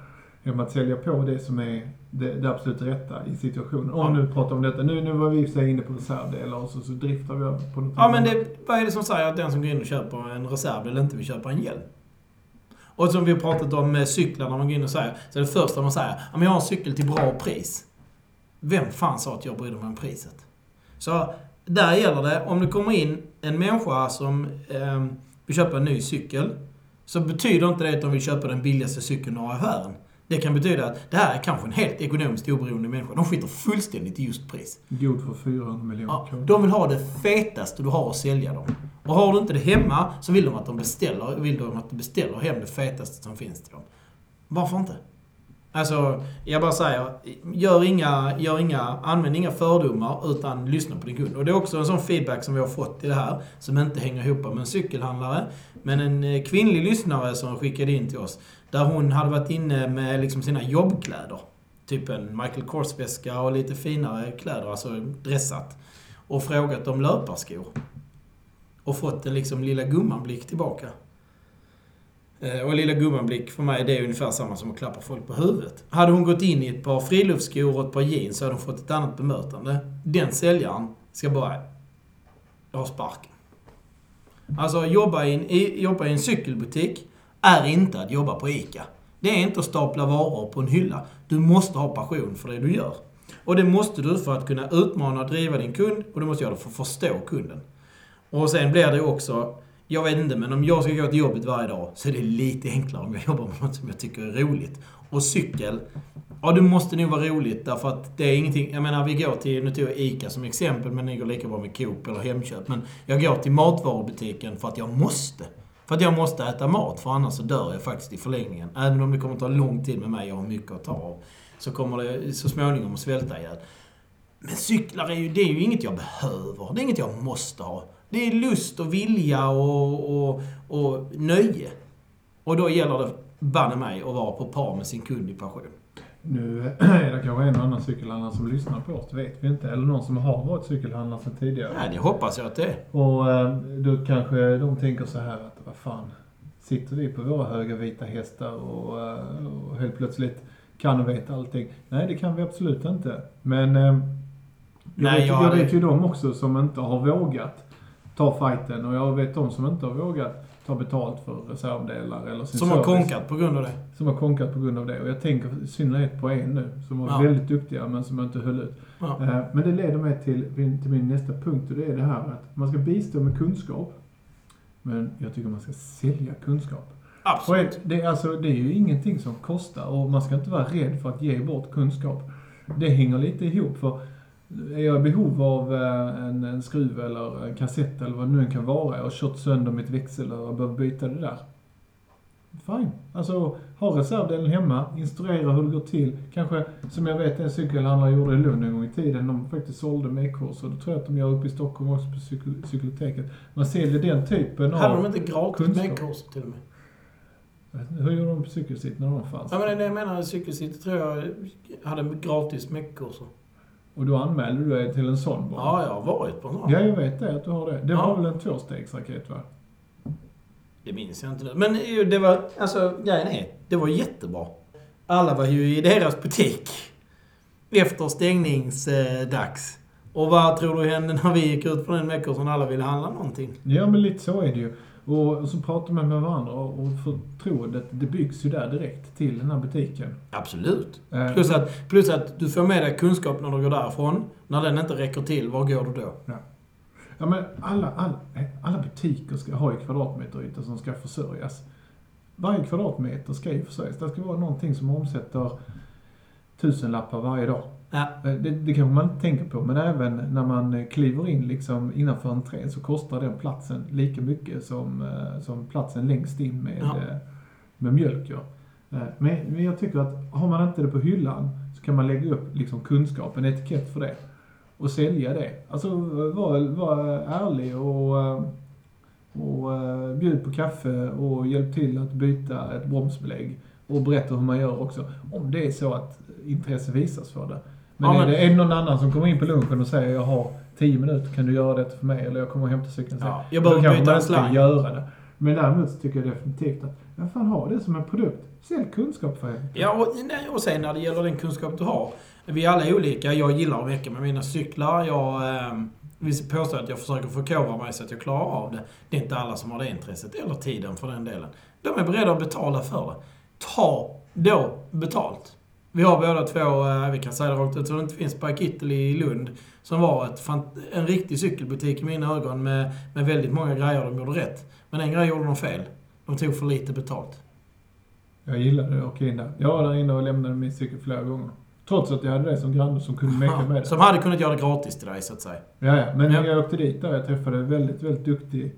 genom att sälja på det som är det, det absolut rätta i situationen. Om Ja. nu pratar om detta. Nu, nu var vi i sig inne på reservdelar och så, så driftar vi över på något Ja, men det, vad är det som säger att den som går in och köper en reservdel inte vill köpa en hjälm? Och som vi har pratat om med cyklar, när man går in och säger, så är det första man säger, ja men jag har en cykel till bra pris. Vem fan sa att jag brydde mig om priset? Så där gäller det, om det kommer in en människa som eh, vill köpa en ny cykel, så betyder inte det att de vill köpa den billigaste cykeln i affären. Det kan betyda att det här är kanske en helt ekonomiskt oberoende människa. De skiter fullständigt i just pris. God för 400 miljoner Ja, kronor. de vill ha det fetaste du har att sälja dem. Och har du inte det hemma så vill de att de beställer, vill de att du beställer hem det fetaste som finns till dem. Varför inte? Alltså, jag bara säger, gör inga, gör inga, använd inga fördomar utan lyssna på din kund. Och det är också en sån feedback som vi har fått i det här, som inte hänger ihop med en cykelhandlare, men en eh, kvinnlig lyssnare som skickade in till oss. Där hon hade varit inne med liksom sina jobbkläder. Typ en Michael Kors-väska och lite finare kläder, alltså dressat. Och frågat om löparskor. Och fått en liksom lilla gumman-blick tillbaka. Eh, och lilla gumman-blick för mig, det är ungefär samma som att klappa folk på huvudet. Hade hon gått in i ett par friluftsskor och ett par jeans så hade hon fått ett annat bemötande. Den säljaren ska bara ha sparken. Alltså, jobba i, en, i, jobba i en cykelbutik är inte att jobba på ICA. Det är inte att stapla varor på en hylla. Du måste ha passion för det du gör. Och det måste du för att kunna utmana och driva din kund och du måste göra det för att förstå kunden. Och sen blir det också, jag vet inte, men om jag ska gå till jobbet varje dag så är det lite enklare om jag jobbar med något som jag tycker är roligt. Och cykel, ja det måste nog vara roligt därför att det är ingenting, jag menar vi går till, nu tog jag ICA som exempel, men det går lika bra med Coop eller Hemköp. Men jag går till matvarubutiken för att jag måste. För att jag måste äta mat, för annars så dör jag faktiskt i förlängningen. Även om det kommer att ta lång tid med mig, jag har mycket att ta av. Så kommer det så småningom att svälta ihjäl. Men cyklar är ju, det är ju inget jag behöver. Det är inget jag måste ha. Det är lust och vilja och, och, och nöje. Och då gäller det banne mig att vara på par med sin kund i passion. Nu är det kanske en och annan cykelhandlare som lyssnar på oss, det vet vi inte. Eller någon som har varit cykelhandlare sedan tidigare. Nej, det hoppas jag att det är. Och eh, då kanske de tänker så här att, vad fan, sitter vi på våra höga vita hästar och, eh, och helt plötsligt kan och vet allting? Nej, det kan vi absolut inte. Men eh, jag, Nej, vet, jag jag vet ju de också som inte har vågat ta fighten och jag vet de som inte har vågat ta betalt för reservdelar eller sin Som har service. konkat på grund av det. Som har konkat på grund av det. Och jag tänker i synnerhet på en nu, som var Ja. väldigt duktiga men som inte höll ut. Ja. Eh, Men det leder mig till, min- till min nästa punkt och det är det här att man ska bistå med kunskap. Men jag tycker man ska sälja kunskap. Absolut. det, är alltså, det är ju ingenting som kostar och man ska inte vara rädd för att ge bort kunskap. Det hänger lite ihop för är jag i behov av eh, en, en skruv eller en kassett eller vad det nu än kan vara. Jag har kört sönder mitt växel och behöver byta det där. Fine. Alltså, ha reservdelen hemma, instruera hur det går till. Kanske, som jag vet en cykelhandlare gjorde i Lund en gång i tiden, de faktiskt sålde mekkurser. Det tror jag att de gör uppe i Stockholm också på cykel, cykeloteket. Man säljer den typen av... Hade de inte gratis kunskap. med kurser till och med? Hur gjorde de på cykelsitt när de fanns? Ja, men det jag menar. Cykelcity tror jag hade gratis meckkurser. Och då anmälde du dig till en sån bara? Ja, jag har varit på en sån. Ja, jag vet det, att du har det. Det Ja. var väl en tvåstegsraket va? Det minns jag inte nu. Men ju, det var, alltså grejen är, det var jättebra. Alla var ju i deras butik. Efter stängningsdags. Och vad tror du hände när vi gick ut på den veckan alla ville handla någonting? Ja, men lite så är det ju. Och, och så pratar man med varandra och, förtroendet, det byggs ju där direkt till den här butiken. Absolut. Eh, Plus att, plus att du får med dig kunskap när du går därifrån. När den inte räcker till, var går du då? Ja, men alla, alla, alla butiker ska ha ju kvadratmeteryta som ska försörjas. Varje kvadratmeter ska ju försörjas. Det ska vara någonting som omsätter tusenlappar varje dag. Ja. Eh, Det, det kanske man inte tänker på, men även när man kliver in liksom innanför entrén så kostar den platsen lika mycket som, eh, som platsen längst in med, Ja. eh, med mjölk. Ja. Men, jag tycker att har man inte det på hyllan så kan man lägga upp liksom kunskap, en etikett för det. Och sälja det. Alltså var, var ärlig och, och bjud på kaffe och hjälp till att byta ett bromsbelägg. Och berätta hur man gör också. Om det är så att intresse visas för det. Men, Ja, är, men- det, är det någon annan som kommer in på lunchen och säger jag har 10 minuter, kan du göra det för mig? Eller jag kommer och hämtar cykeln sen. Ja, jag behöver byta en slang. göra det. Men däremot så tycker jag definitivt att, vad fan ha det som en produkt. Sälj kunskap för helvete. Ja, och, nej, och sen när det gäller den kunskap du har. Vi är alla olika. Jag gillar att mecka med mina cyklar. Jag eh, vill påstå att jag försöker förkovra mig så att jag klarar av det. Det är inte alla som har det intresset, eller tiden för den delen. De är beredda att betala för det. Ta då betalt. Vi har båda två, eh, vi kan säga det rakt ut, så det inte finns på Kittel i Lund. Som var ett, en riktig cykelbutik i mina ögon med, med väldigt många grejer de gjorde rätt. Men en grej gjorde de fel. De tog för lite betalt. Jag gillade att åka in där. Jag var där inne och lämnade min cykel flera gånger. Trots att jag hade det som granne som kunde meka med det. Som hade kunnat göra det gratis till dig, så att säga. Ja, ja. Men Ja. jag åkte dit där. Jag träffade en väldigt, väldigt duktig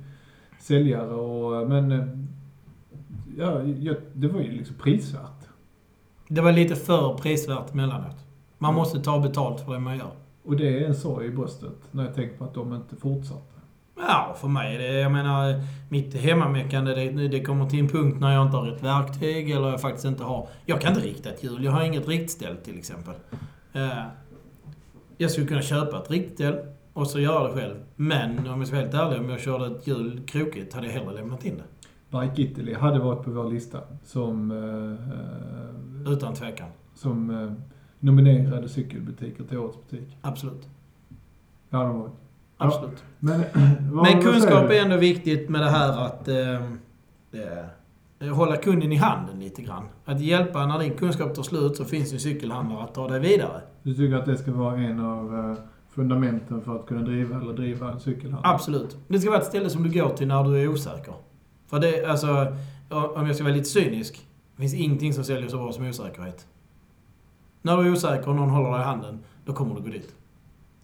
säljare och... Men... eh, Ja, jag, det var ju liksom prisvärt. Det var lite för prisvärt mellanåt. Man måste ta betalt för det man gör. Och det är en sorg i bröstet när jag tänker på att de inte fortsatte. Ja, för mig det, jag menar, mitt hemmameckande, det, det kommer till en punkt när jag inte har rätt verktyg eller jag faktiskt inte har... Jag kan inte rikta ett hjul. Jag har inget riktställ till exempel. Eh, jag skulle kunna köpa ett riktställ och så göra det själv. Men om jag ska vara helt ärlig, om jag körde ett hjul krokigt hade jag hellre lämnat in det. Bike Italy hade varit på vår lista som, eh, Utan tvekan. som eh, nominerade cykelbutiker till årets butik. Absolut. Det hade de. Ja. Absolut. Men, vad- Men säger kunskap är ändå viktigt med det här att eh, eh, hålla kunden i handen lite grann. Att hjälpa, när din kunskap tar slut så finns ju cykelhandlare att ta dig vidare. Du tycker att det ska vara en av eh, fundamenten för att kunna driva eller driva en cykelhandel? Absolut. Det ska vara ett ställe som du går till när du är osäker. För det, alltså, om jag ska vara lite cynisk. Det finns ingenting som säljer så bra som osäkerhet. När du är osäker och någon håller dig i handen, då kommer du gå dit.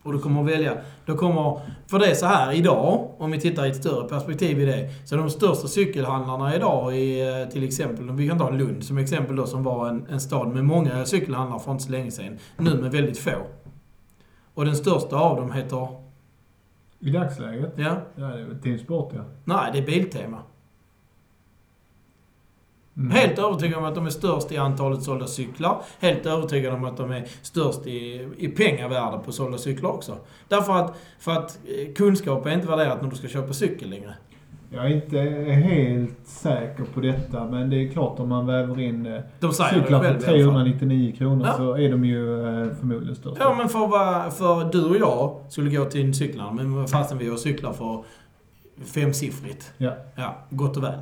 Och du kommer att välja. Då kommer, för det är så här idag, om vi tittar i ett större perspektiv i det. Så de största cykelhandlarna idag i eh, till exempel, vi kan ta Lund som exempel då, som var en, en stad med många cykelhandlare för inte så länge sedan. Nu med väldigt få. Och den största av dem heter, I dagsläget? ja, Ja, det är Team Sport ja. nej det är Biltema. Mm. Helt övertygad om att de är störst i antalet sålda cyklar. Helt övertygad om att de är störst i, i pengavärde på sålda cyklar också. Därför att, för att eh, kunskap är inte värderat när du ska köpa cykel längre. Jag är inte helt säker på detta, men det är klart om man väver in eh, De cyklar för i alla fall. 399 kronor Ja. så är de ju eh, förmodligen störst. Ja, men för, vad- för du och jag skulle gå till en cykelhandel, men fastän vi har cyklar för femsiffrigt. Ja. Ja, gott och väl.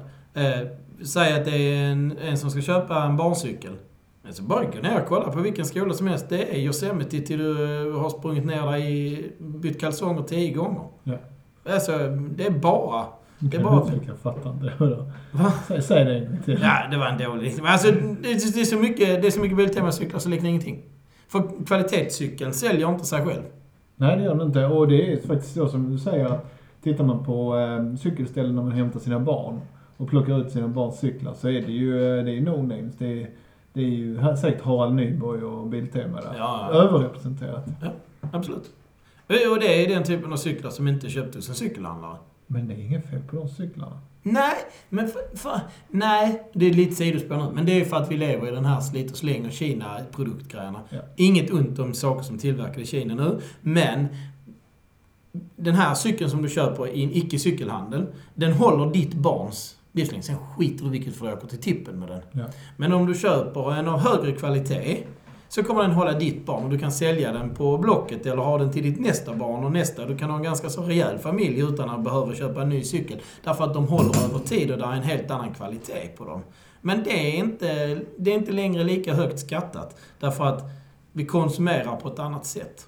Säg att det är en, en som ska köpa en barncykel. Men så bara gå ner och kolla på vilken skola som helst. Det är Yosemite till du har sprungit ner dig i, bytt kalsonger tio gånger. Ja. Alltså, det är bara... Det är bara- jag fattar inte. Va? Säg, det till. Ja, det var en dålig... Alltså, det, är så mycket, det är så mycket Biltema-cyklar så liknar ingenting. För kvalitetscykeln säljer inte sig själv. Nej, det gör den inte. Och det är faktiskt så som du säger tittar man på eh, cykelställen när man hämtar sina barn och plockar ut sina barns cyklar så är det ju eh, det är no-names. Det är, det är ju här- säkert Harald Nyborg och Biltema där. Ja. Överrepresenterat. Absolut. Och det är den typen av cyklar som inte köptes en cykelhandlare. Men det är inget fel på de cyklarna. Nej, men för, för, nej, det är lite sidospår nu. Men det är för att vi lever i den här slit och släng och Kina-produktgrejerna. Ja. Inget ont om saker som tillverkar i Kina nu, men den här cykeln som du köper i en icke-cykelhandel, den håller ditt barns livslängd. Sen skiter du vilket för du åker till tippen med den. Ja. Men om du köper en av högre kvalitet så kommer den hålla ditt barn och du kan sälja den på Blocket eller ha den till ditt nästa barn och nästa. Du kan ha en ganska så rejäl familj utan att behöva köpa en ny cykel. Därför att de håller över tid och det är en helt annan kvalitet på dem. Men det är inte, det är inte längre lika högt skattat. Därför att vi konsumerar på ett annat sätt.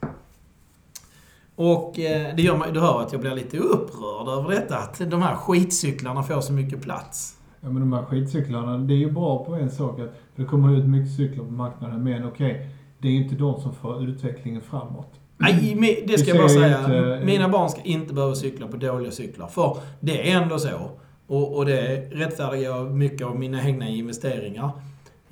Och eh, det gör mig, du hör att jag blir lite upprörd över detta. Att de här skitcyklarna får så mycket plats. Ja men de här skitcyklarna, det är ju bra på en sak att det kommer ut mycket cyklar på marknaden men okej, det är ju inte de som för utvecklingen framåt. Nej, me- det ska jag bara säga. inte- Mina barn ska inte behöva cykla på dåliga cyklar. För det är ändå så, och, och det rättfärdigar jag mycket av mina egna investeringar.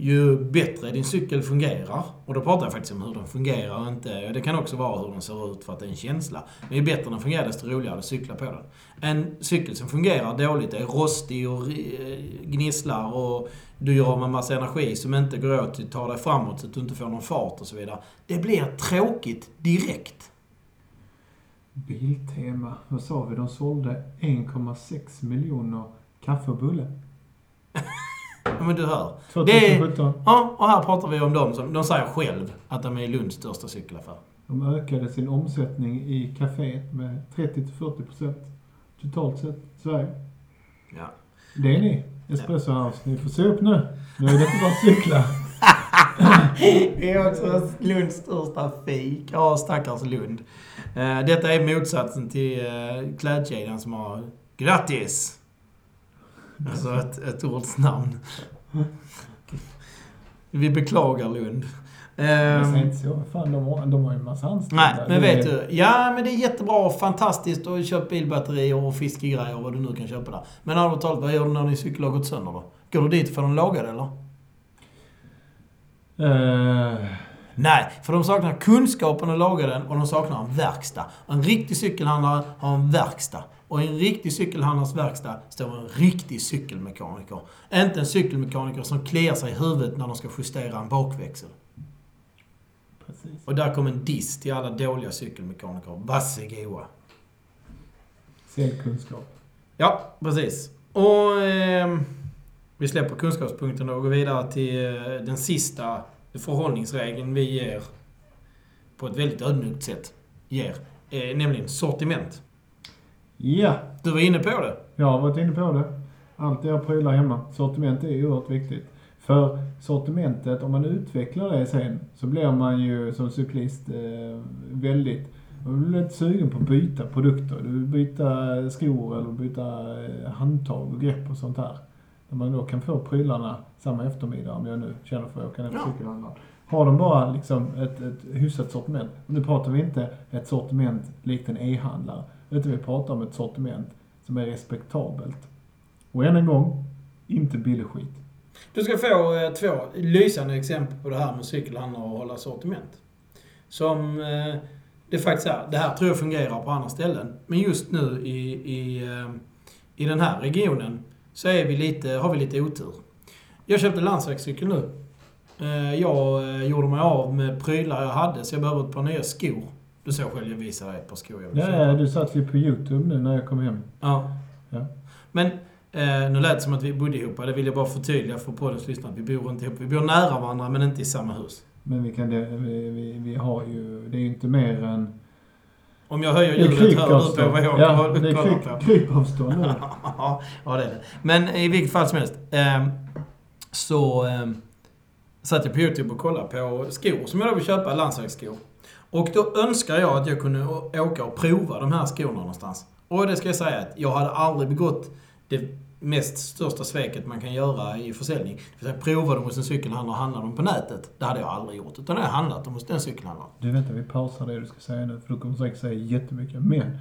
Ju bättre din cykel fungerar, och då pratar jag faktiskt om hur den fungerar och inte... Det kan också vara hur den ser ut för att det är en känsla. Men ju bättre den fungerar, desto roligare att cykla på den. En cykel som fungerar dåligt, är rostig och eh, gnisslar och du gör av med massa energi som inte går åt till att ta dig framåt så att du inte får någon fart och så vidare. Det blir tråkigt direkt. Biltema, vad sa vi? De sålde 1,6 miljoner kaffe och bulle. Ja, men du hör. Det är- 2017. Ja, och här pratar vi om dem som... De säger själv att de är Lunds största cykelaffär. De ökade sin omsättning i kaféet med 30-40 procent totalt sett i Sverige. Ja. Det är ni, Espresso House. Ni får se upp nu. Nu är det inte bara cyklar. Det är också Lunds största fik. Ja, stackars Lund. Eh, Detta är motsatsen till eh, klädkedjan som har grattis. Alltså ett, ett ords namn. Vi beklagar Lund. Säger inte så. Fan, de har, de har ju en massa anställda. Nej, men vet du. Ja, men det är jättebra och fantastiskt att köpa bilbatterier och fiskegrejer och vad du nu kan köpa där. Men allvarligt talat, vad gör du när din cykel har gått sönder då? Går du dit och får den lagad eller? Eh, Nej, för de saknar kunskapen att laga den och de saknar en verkstad. En riktig cykelhandlare har en verkstad. Och i en riktig cykelhandlares verkstad står en riktig cykelmekaniker. Inte en cykelmekaniker som kliar sig i huvudet när de ska justera en bakväxel. precis. Och där kom en diss till alla dåliga cykelmekaniker. Varsågoda. Säljkunskap. Ja, precis. Och ehm, vi släpper kunskapspunkten och går vidare till eh, den sista förhållningsregeln vi ger på ett väldigt ödmjukt sätt. Ger. Eh, nämligen sortiment. Ja, Du var inne på det. jag har varit inne på det. Allt jag prylar hemma. Sortiment är oerhört viktigt. För sortimentet, om man utvecklar det sen, så blir man ju som cyklist eh, väldigt man blir lite sugen på att byta produkter. Du vill byta skor eller byta eh, handtag och grepp och sånt här. När man då kan få prylarna samma eftermiddag, om jag nu känner för att åka ner på cykelhandlaren. Har de bara liksom ett, ett hyfsat sortiment. Och nu pratar vi inte ett sortiment likt en e-handlare. Utan vi pratar om ett sortiment som är respektabelt. Och än en gång, inte billig skit. Du ska få eh, två lysande exempel på det här med cykelhandlare och hålla sortiment. Som eh, det faktiskt är. Det här tror jag fungerar på andra ställen. Men just nu i, i, eh, i den här regionen så är vi lite, har vi lite otur. Jag köpte landsvägscykel nu. Eh, jag eh, gjorde mig av med prylar jag hade så jag behöver ett par nya skor. Du såg själv, jag visade dig ett par skor jag vill köpa. Ja, du satt ju på YouTube nu när jag kom hem. Ja. Ja. Men eh, nu lät det som att vi bodde ihop. Det vill jag bara förtydliga för poddens lyssnare. Vi bor inte ihop. Vi bor nära varandra men inte i samma hus. Men vi kan det, vi, vi, vi har ju, det är ju inte mer än... Om jag höjer ljudet hör du på vad jag Ja, kollar det är på. kryp, krypavstånd nu. ja, det är det. Men i vilket fall som helst. ehm, så ehm, satt jag på YouTube och kollade på skor som jag då vill köpa, landsvägsskor. Och då önskar jag att jag kunde åka och prova de här skorna någonstans. Och det ska jag säga att jag hade aldrig begått det mest största sveket man kan göra i försäljning. Det vill säga prova dem hos en cykelhandlare och handla dem på nätet. Det hade jag aldrig gjort. Utan jag har handlat dem hos den cykelhandlaren. Du vänta, vi pausar det du ska säga nu, för du kommer säkert säga jättemycket. Men,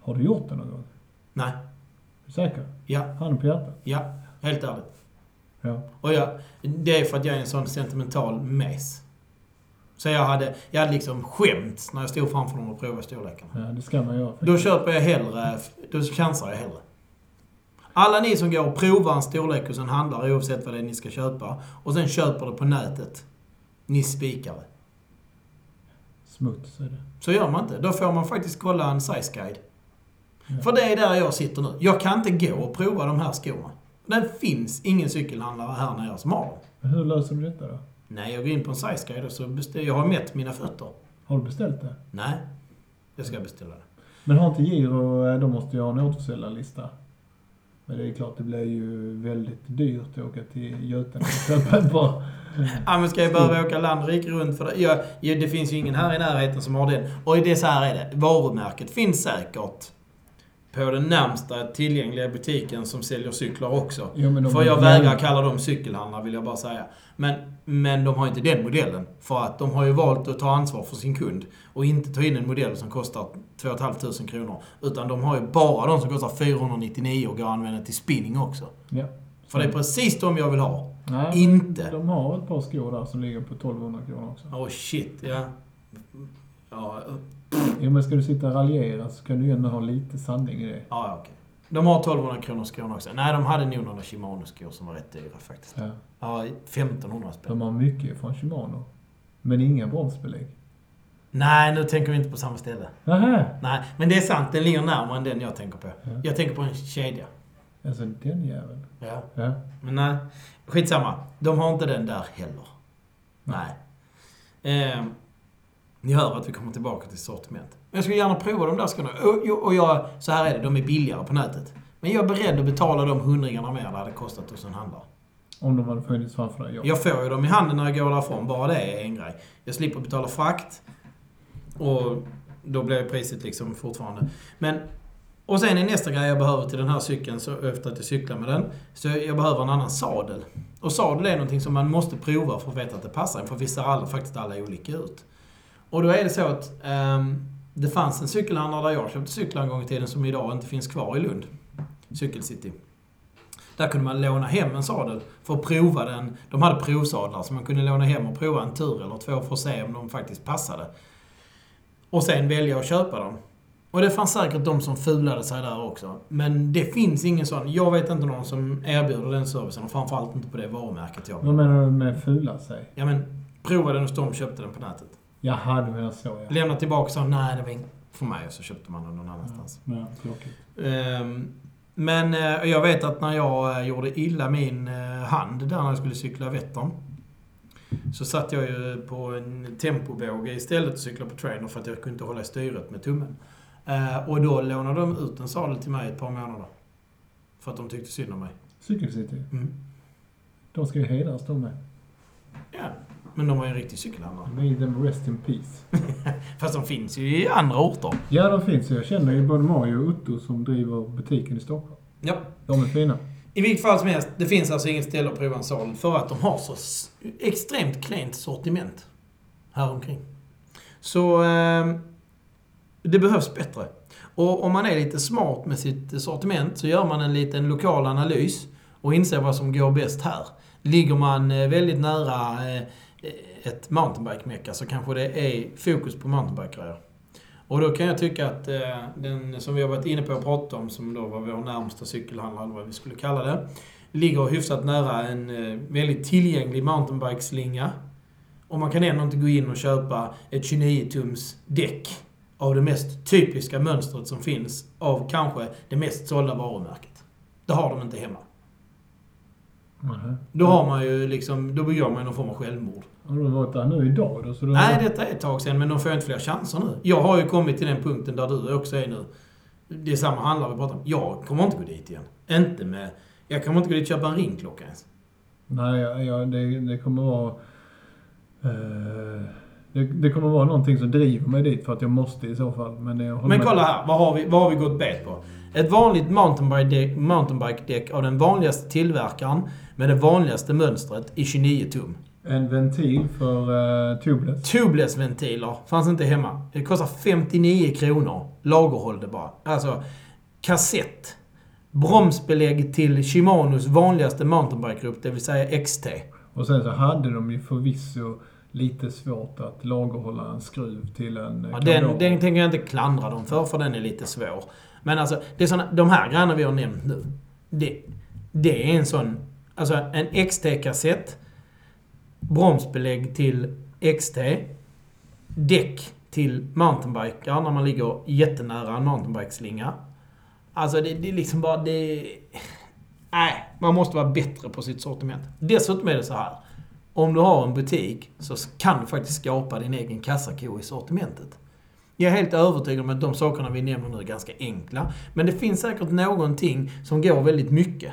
har du gjort det någon gång? Nej. Är du säker? Ja. Handen på hjärtat? Ja. Helt ärligt. Ja. Och jag, det är för att jag är en sån sentimental mes. Så jag hade, jag hade liksom skämts när jag stod framför dem och provade storlekarna. Ja, det ska man göra. Då köper jag hellre, då chansar jag hellre. Alla ni som går och provar en storlek hos en handlare oavsett vad det är ni ska köpa och sen köper det på nätet. Ni spikare. Smuts är det. Så gör man inte. Då får man faktiskt kolla en size guide. Ja. För det är där jag sitter nu. Jag kan inte gå och prova de här skorna. Det finns ingen cykelhandlare här nere som har dem. Hur löser du detta då? Nej, jag går in på en size guide och så beställer jag. har mätt mina fötter. Har du beställt det? Nej, jag ska beställa det. Men har inte Giro, eh, de måste ju ha en återförsäljarlista. Men det är klart, det blir ju väldigt dyrt att åka till Götene och köpa ett par. Ja, men ska jag behöva åka land och rike runt för det? Ja, ja, det finns ju ingen här i närheten som har den. Och det är så här är det. Varumärket finns säkert på den närmsta tillgängliga butiken som säljer cyklar också. Jo, För jag vägrar kalla dem cykelhandlare vill jag bara säga. Men, men de har inte den modellen. För att de har ju valt att ta ansvar för sin kund. Och inte ta in en modell som kostar 2 500 kronor. Utan de har ju bara de som kostar 499 och går att använda till spinning också. Ja. För det är precis de jag vill ha. Nej, Inte. De har ett par skor där som ligger på 1200 kronor också. Oh shit, ja. Ja, Jo, men ska du sitta och raljera så kan du ju ändå ha lite sanning i det. ja okej. De har 1200 kronor skorna också. Nej, de hade nog några Shimano-skor som var rätt dyra faktiskt. Ja. Ja, 1500 spänn. De har mycket från Shimano. Men inga bromsbelägg. Nej, nu tänker vi inte på samma ställe. Nähä! Nej, men det är sant. Den ligger närmare än den jag tänker på. Ja. Jag tänker på en kedja. Alltså den jäveln. Ja. Ja. Men nej, skitsamma. De har inte den där heller. Nej. Ehm, ni hör att vi kommer tillbaka till sortiment. Men jag skulle gärna prova de där skorna. Och, och jag, så här är det, de är billigare på nätet. Men jag är beredd att betala de hundringarna mer det hade kostat hos en handlare. Om de hade funnits framför dig, ja. Jag får ju dem i handen när jag går därifrån. Bara det är en grej. Jag slipper betala frakt. Och då blir priset liksom fortfarande. Men Och sen är nästa grej jag behöver till den här cykeln, så efter att jag cyklar med den, så jag behöver en annan sadel. Och sadel är någonting som man måste prova för att veta att det passar för vi ser alla, faktiskt alla olika ut. Och då är det så att um, det fanns en cykelhandlare där jag köpte cyklar en gång i tiden som idag inte finns kvar i Lund. Cykelcity. Där kunde man låna hem en sadel för att prova den. De hade provsadlar så man kunde låna hem och prova en tur eller två för att se om de faktiskt passade. Och sen välja att köpa dem. Och det fanns säkert de som fulade sig där också. Men det finns ingen sån. Jag vet inte någon som erbjuder den servicen och framförallt inte på det varumärket jag Vad menar du med fula sig? Ja men, prova den hos dem köpte den på nätet. Jaha, du menar så ja. Lämna tillbaka och sa nej, det var inte för mig. Och så köpte man den någon annanstans. Ja, tråkigt. Ehm, men eh, jag vet att när jag eh, gjorde illa min eh, hand där när jag skulle cykla Vättern. Så satt jag ju på en tempobåge istället och cyklade på trainer för att jag kunde inte hålla i styret med tummen. Och då lånade de ut en sadel till mig ett par månader. För att de tyckte synd om mig. Cykelcity? Mm. De ska ju hedras de med. Ja, men de var ju en riktig cykelhandlare. May them rest in peace. Fast de finns ju i andra orter. Ja, de finns. Jag känner ju både Mario och Otto som driver butiken i Stockholm. Ja. De är fina. I vilket fall som helst, det finns alltså inget ställe att prova en sadel för att de har så extremt klent sortiment här omkring. Så eh, det behövs bättre. Och om man är lite smart med sitt sortiment så gör man en liten lokal analys och inser vad som går bäst här. Ligger man eh, väldigt nära eh, ett mountainbike-mecka så kanske det är fokus på mountainbike-grejer. Och då kan jag tycka att eh, den som vi har varit inne på och pratat om, som då var vår närmsta cykelhandlare, eller vad vi skulle kalla det, ligger hyfsat nära en eh, väldigt tillgänglig mountainbike-slinga. Och man kan ändå inte gå in och köpa ett 29-tums däck av det mest typiska mönstret som finns av kanske det mest sålda varumärket. Det har de inte hemma. Då har man ju liksom, då begår man någon form av självmord. Har du varit där nu idag då? Så du Nej, detta är ett tag sedan, men de får inte fler chanser nu. Jag har ju kommit till den punkten där du också är nu. Det är samma handlare vi pratar om. Jag kommer inte gå dit igen. Inte med... Jag kommer inte gå dit och köpa en ringklocka ens. Nej, ja, ja, det, det kommer vara... Eh, det, det kommer vara någonting som driver mig dit för att jag måste i så fall. Men, jag Men med. kolla här, vad har vi, vad har vi gått bet på? Ett vanligt mountainbike-däck mountainbike av den vanligaste tillverkaren med det vanligaste mönstret i 29 tum. En ventil för uh, tubeless. Tubeless-ventiler fanns inte hemma. Det kostar 59 kronor. Lagerhåll det bara. Alltså, kassett. Bromsbelägg till Shimanos vanligaste mountainbike-grupp, det vill säga XT. Och sen så hade de ju förvisso lite svårt att lagerhålla en skruv till en eh, Ja, den, den tänker jag inte klandra dem för, för den är lite svår. Men alltså, det är såna, de här grejerna vi har nämnt nu. Det, det är en sån... Alltså en XT-kassett. Bromsbelägg till XT. Däck till mountainbikar när man ligger jättenära en mountainbikeslinga. Alltså det, det är liksom bara... Det, nej, man måste vara bättre på sitt sortiment. Dessutom är det så här. Om du har en butik så kan du faktiskt skapa din egen kassako i sortimentet. Jag är helt övertygad om att de sakerna vi nämner nu är ganska enkla. Men det finns säkert någonting som går väldigt mycket.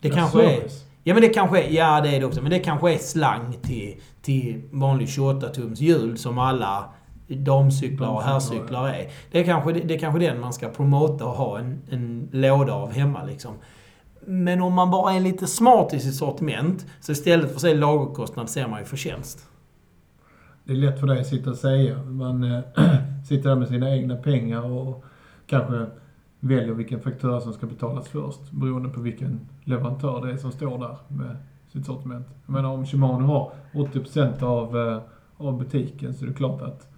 Det kanske är... service. Ja men det kanske är, ja det är det också, men det kanske är slang till, till vanlig 28-tums hjul som alla damcyklar och herrcyklar är. Det är kanske, det är kanske den man ska promota och ha en, en låda av hemma liksom. Men om man bara är lite smart i sitt sortiment, så istället för att se lagerkostnad ser man ju förtjänst. Det är lätt för dig att sitta och säga. Man eh, sitter där med sina egna pengar och kanske väljer vilken faktura som ska betalas först beroende på vilken leverantör det är som står där med sitt sortiment. Jag menar om Shimano har 80% av, eh, av butiken så är det klart att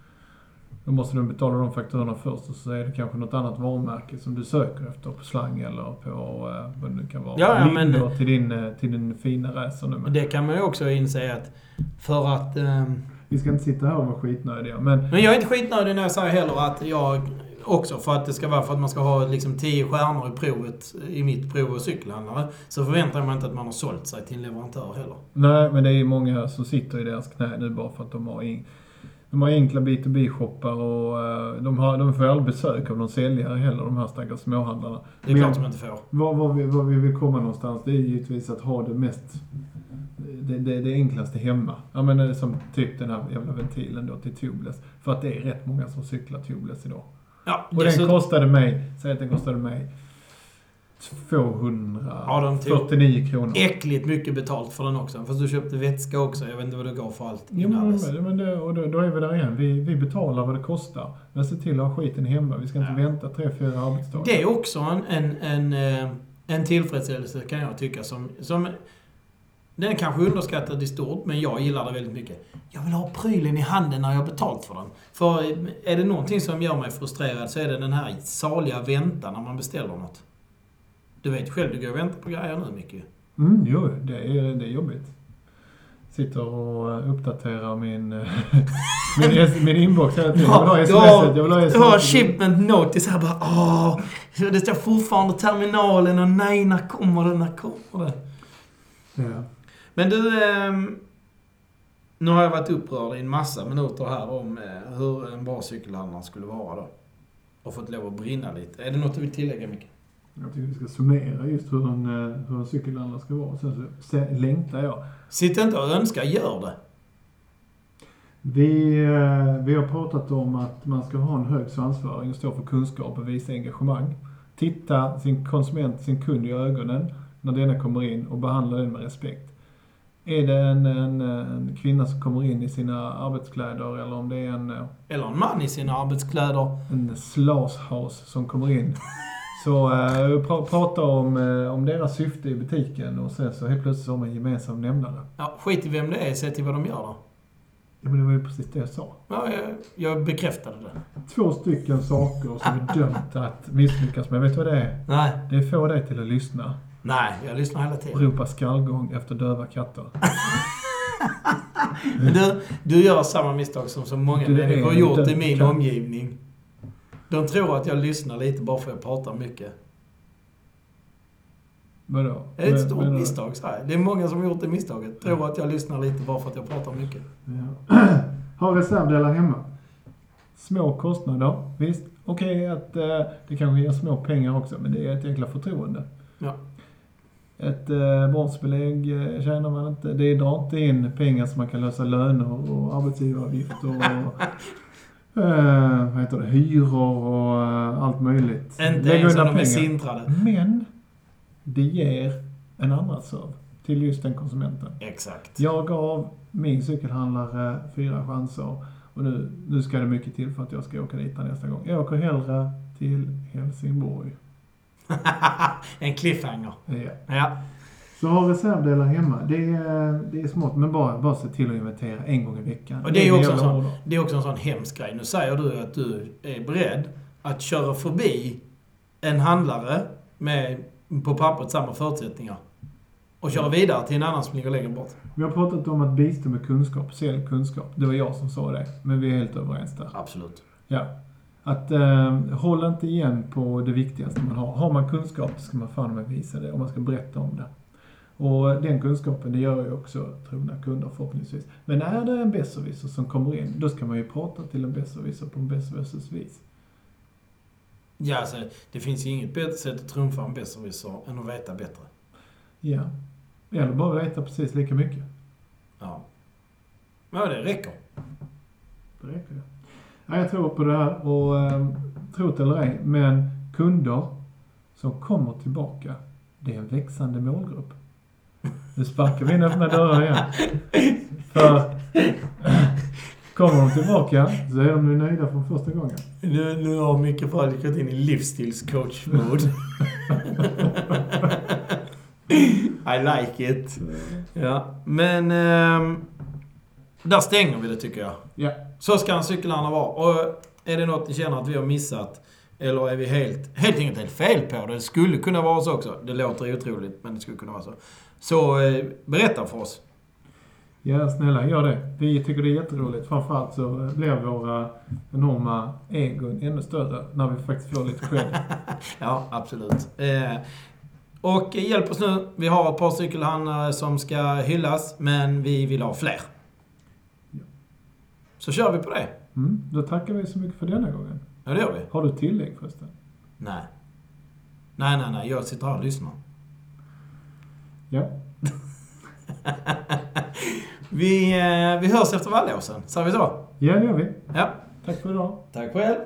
då måste du betala de fakturorna först och så är det kanske något annat varumärke som du söker efter på slang eller på eh, vad det nu kan vara. Ja, ja, men- till din, eh, till din fina racer nu. Det kan man ju också inse att för att... ehm, vi ska inte sitta här och vara skitnödiga men Men jag är inte skitnödig när jag säger heller att jag också för att det ska vara för att man ska ha liksom 10 stjärnor i provet, i mitt prov och cykelhandlare, så förväntar mig inte att man har sålt sig till en leverantör heller. Nej, men det är ju många som sitter i deras knä nu bara för att de har, in, de har enkla B2B-shoppar och eh, de, har, de får aldrig besök av någon säljare heller, de här stackars småhandlarna. Det är klart man inte får. Vad, vad, vi, vad vi vill komma någonstans, det är givetvis att ha det mest... Det, det, det enklaste hemma. Ja men eh, som typ den här jävla ventilen då till tubeless. För att det är rätt många som cyklar tubeless idag. Ja, Och den kostade mig, säg att den kostade mig Ja, de tog- 249 kronor. äckligt mycket betalt för den också. Fast du köpte vätska också. Jag vet inte vad du gav för allt Jo, men, men det, och då, då är vi där igen. Vi, vi betalar vad det kostar. Men se till att ha skiten hemma. Vi ska inte Ja. vänta tre, fyra arbetsdagar. Det är också en, en, en, eh, en tillfredsställelse kan jag tycka som, som... Den är kanske underskattad i stort, men jag gillar det väldigt mycket. Jag vill ha prylen i handen när jag har betalt för den. För eh, är det någonting som gör mig frustrerad så är det den här saliga väntan när man beställer något. Du vet själv, du går och väntar på grejer nu mycket. Mm, jo, det är, det är jobbigt. Sitter och eh, uppdaterar min, eh, min, min inbox hela tiden. Jag vill ha sms. Jag vill ha Du har sms. shipment notice här bara åh, Det står fortfarande terminalen och nej, när kommer det, när kommer det? Ja. Men du, ehm, nu har jag varit upprörd i en massa minuter här om eh, hur en bra cykelhandlare skulle vara då. Och fått lov att brinna lite. Är det något du vill tillägga Micke? Jag tycker vi ska summera just hur en, eh, hur en cykelhandlare ska vara. Sen så se- längtar jag. Sitt inte och önska, gör det. Vi, eh, vi har pratat om att man ska ha en hög svansföring och stå för kunskap och visa engagemang. Titta sin konsument, sin kund i ögonen när denna kommer in och behandla den med respekt. Är det en, en, en kvinna som kommer in i sina arbetskläder eller om det är en, eh, Eller en man i sina arbetskläder. en slashhouse som kommer in. Så eh, pra, prata om, eh, om deras syfte i butiken och sen så helt plötsligt har man en gemensam nämnare. Ja, skit i vem det är, se till vad de gör då. Ja men det var ju precis det jag sa. Ja, jag, jag bekräftade det. Två stycken saker som är dömt att misslyckas med. Vet du vad det är? Nej, Det får dig till att lyssna. Nej, jag lyssnar hela tiden. Ropa skallgång efter döva katter. Men du, du gör samma misstag som så många Du människor har gjort i min katt. omgivning. De tror att jag lyssnar lite bara för att jag pratar mycket. Vadå? Det är ett stort men- misstag, så här. Det är många som har gjort det misstaget. Tror att jag lyssnar lite bara för att jag pratar mycket. Ja. ha reservdelar hemma. Små kostnader. Visst, okej att eh, det kanske ger små pengar också, men det är ett jäkla förtroende. Ja. Ett eh, bromsbelägg eh, tjänar man inte. Det drar inte in pengar som man kan lösa löner och arbetsgivaravgifter och eh, vad heter det, hyror och eh, allt möjligt. Inte Lägg ens om de är pengar. sintrade. Men det ger en andra serv till just den konsumenten. Exakt. Jag gav min cykelhandlare fyra chanser och nu, nu ska det mycket till för att jag ska åka dit nästa gång. Jag åker hellre till Helsingborg. en cliffhanger. Ja. Ja. Så ha reservdelar hemma. Det är, det är smått, men bara, bara se till att inventera en gång i veckan. Och det är också en sån, det är också en sån hemsk grej. Nu säger du att du är beredd att köra förbi en handlare med på pappret samma förutsättningar. Och köra vidare till en annan som ligger längre bort. Vi har pratat om att bistå med kunskap, sälj kunskap. Det var jag som sa det, men vi är helt överens där. Absolut. Ja. Att eh, hålla inte igen på det viktigaste man har. Har man kunskap, så ska man fan med visa det och man ska berätta om det. Och den kunskapen, det gör ju också trogna kunder förhoppningsvis. Men är det en besserwisser som kommer in, då ska man ju prata till en besserwisser på en besserwissers vis. Ja, alltså, det finns ju inget bättre sätt att trumfa en besserwisser än att veta bättre. Ja. Eller bara veta precis lika mycket. Ja. Ja, det räcker. Det räcker ju. Ja, jag tror på det här och eh, tro det eller ej, men kunder som kommer tillbaka, det är en växande målgrupp. Nu sparkar vi in öppna dörrar igen. För kommer de tillbaka så är de ju nöjda från första gången. Nu, nu har Micke Falk gått in i livsstilscoach-mode. I like it. Ja, men... ehm, där stänger vi det tycker jag. Ja. Så ska en cykelhandlare vara. Och är det något ni känner att vi har missat, eller är vi helt, helt enkelt helt fel på det, det skulle kunna vara så också. Det låter otroligt, men det skulle kunna vara så. Så eh, berätta för oss. Ja, snälla gör det. Vi tycker det är jätteroligt. Framförallt så eh, blir våra enorma egon ännu större när vi faktiskt får lite cred. Ja, absolut. Eh, och hjälp oss nu. Vi har ett par cykelhandlare som ska hyllas, men vi vill ha fler. Så kör vi på det. Mm, då tackar vi så mycket för denna gången. Ja, det gör vi. Har du tillägg förresten? Nej. Nej, nej, nej. Jag sitter här och lyssnar. Ja. Vi, eh, vi hörs efter vallåsen. Sa vi så? Ja, det gör vi. Ja. Tack för idag. Tack själv.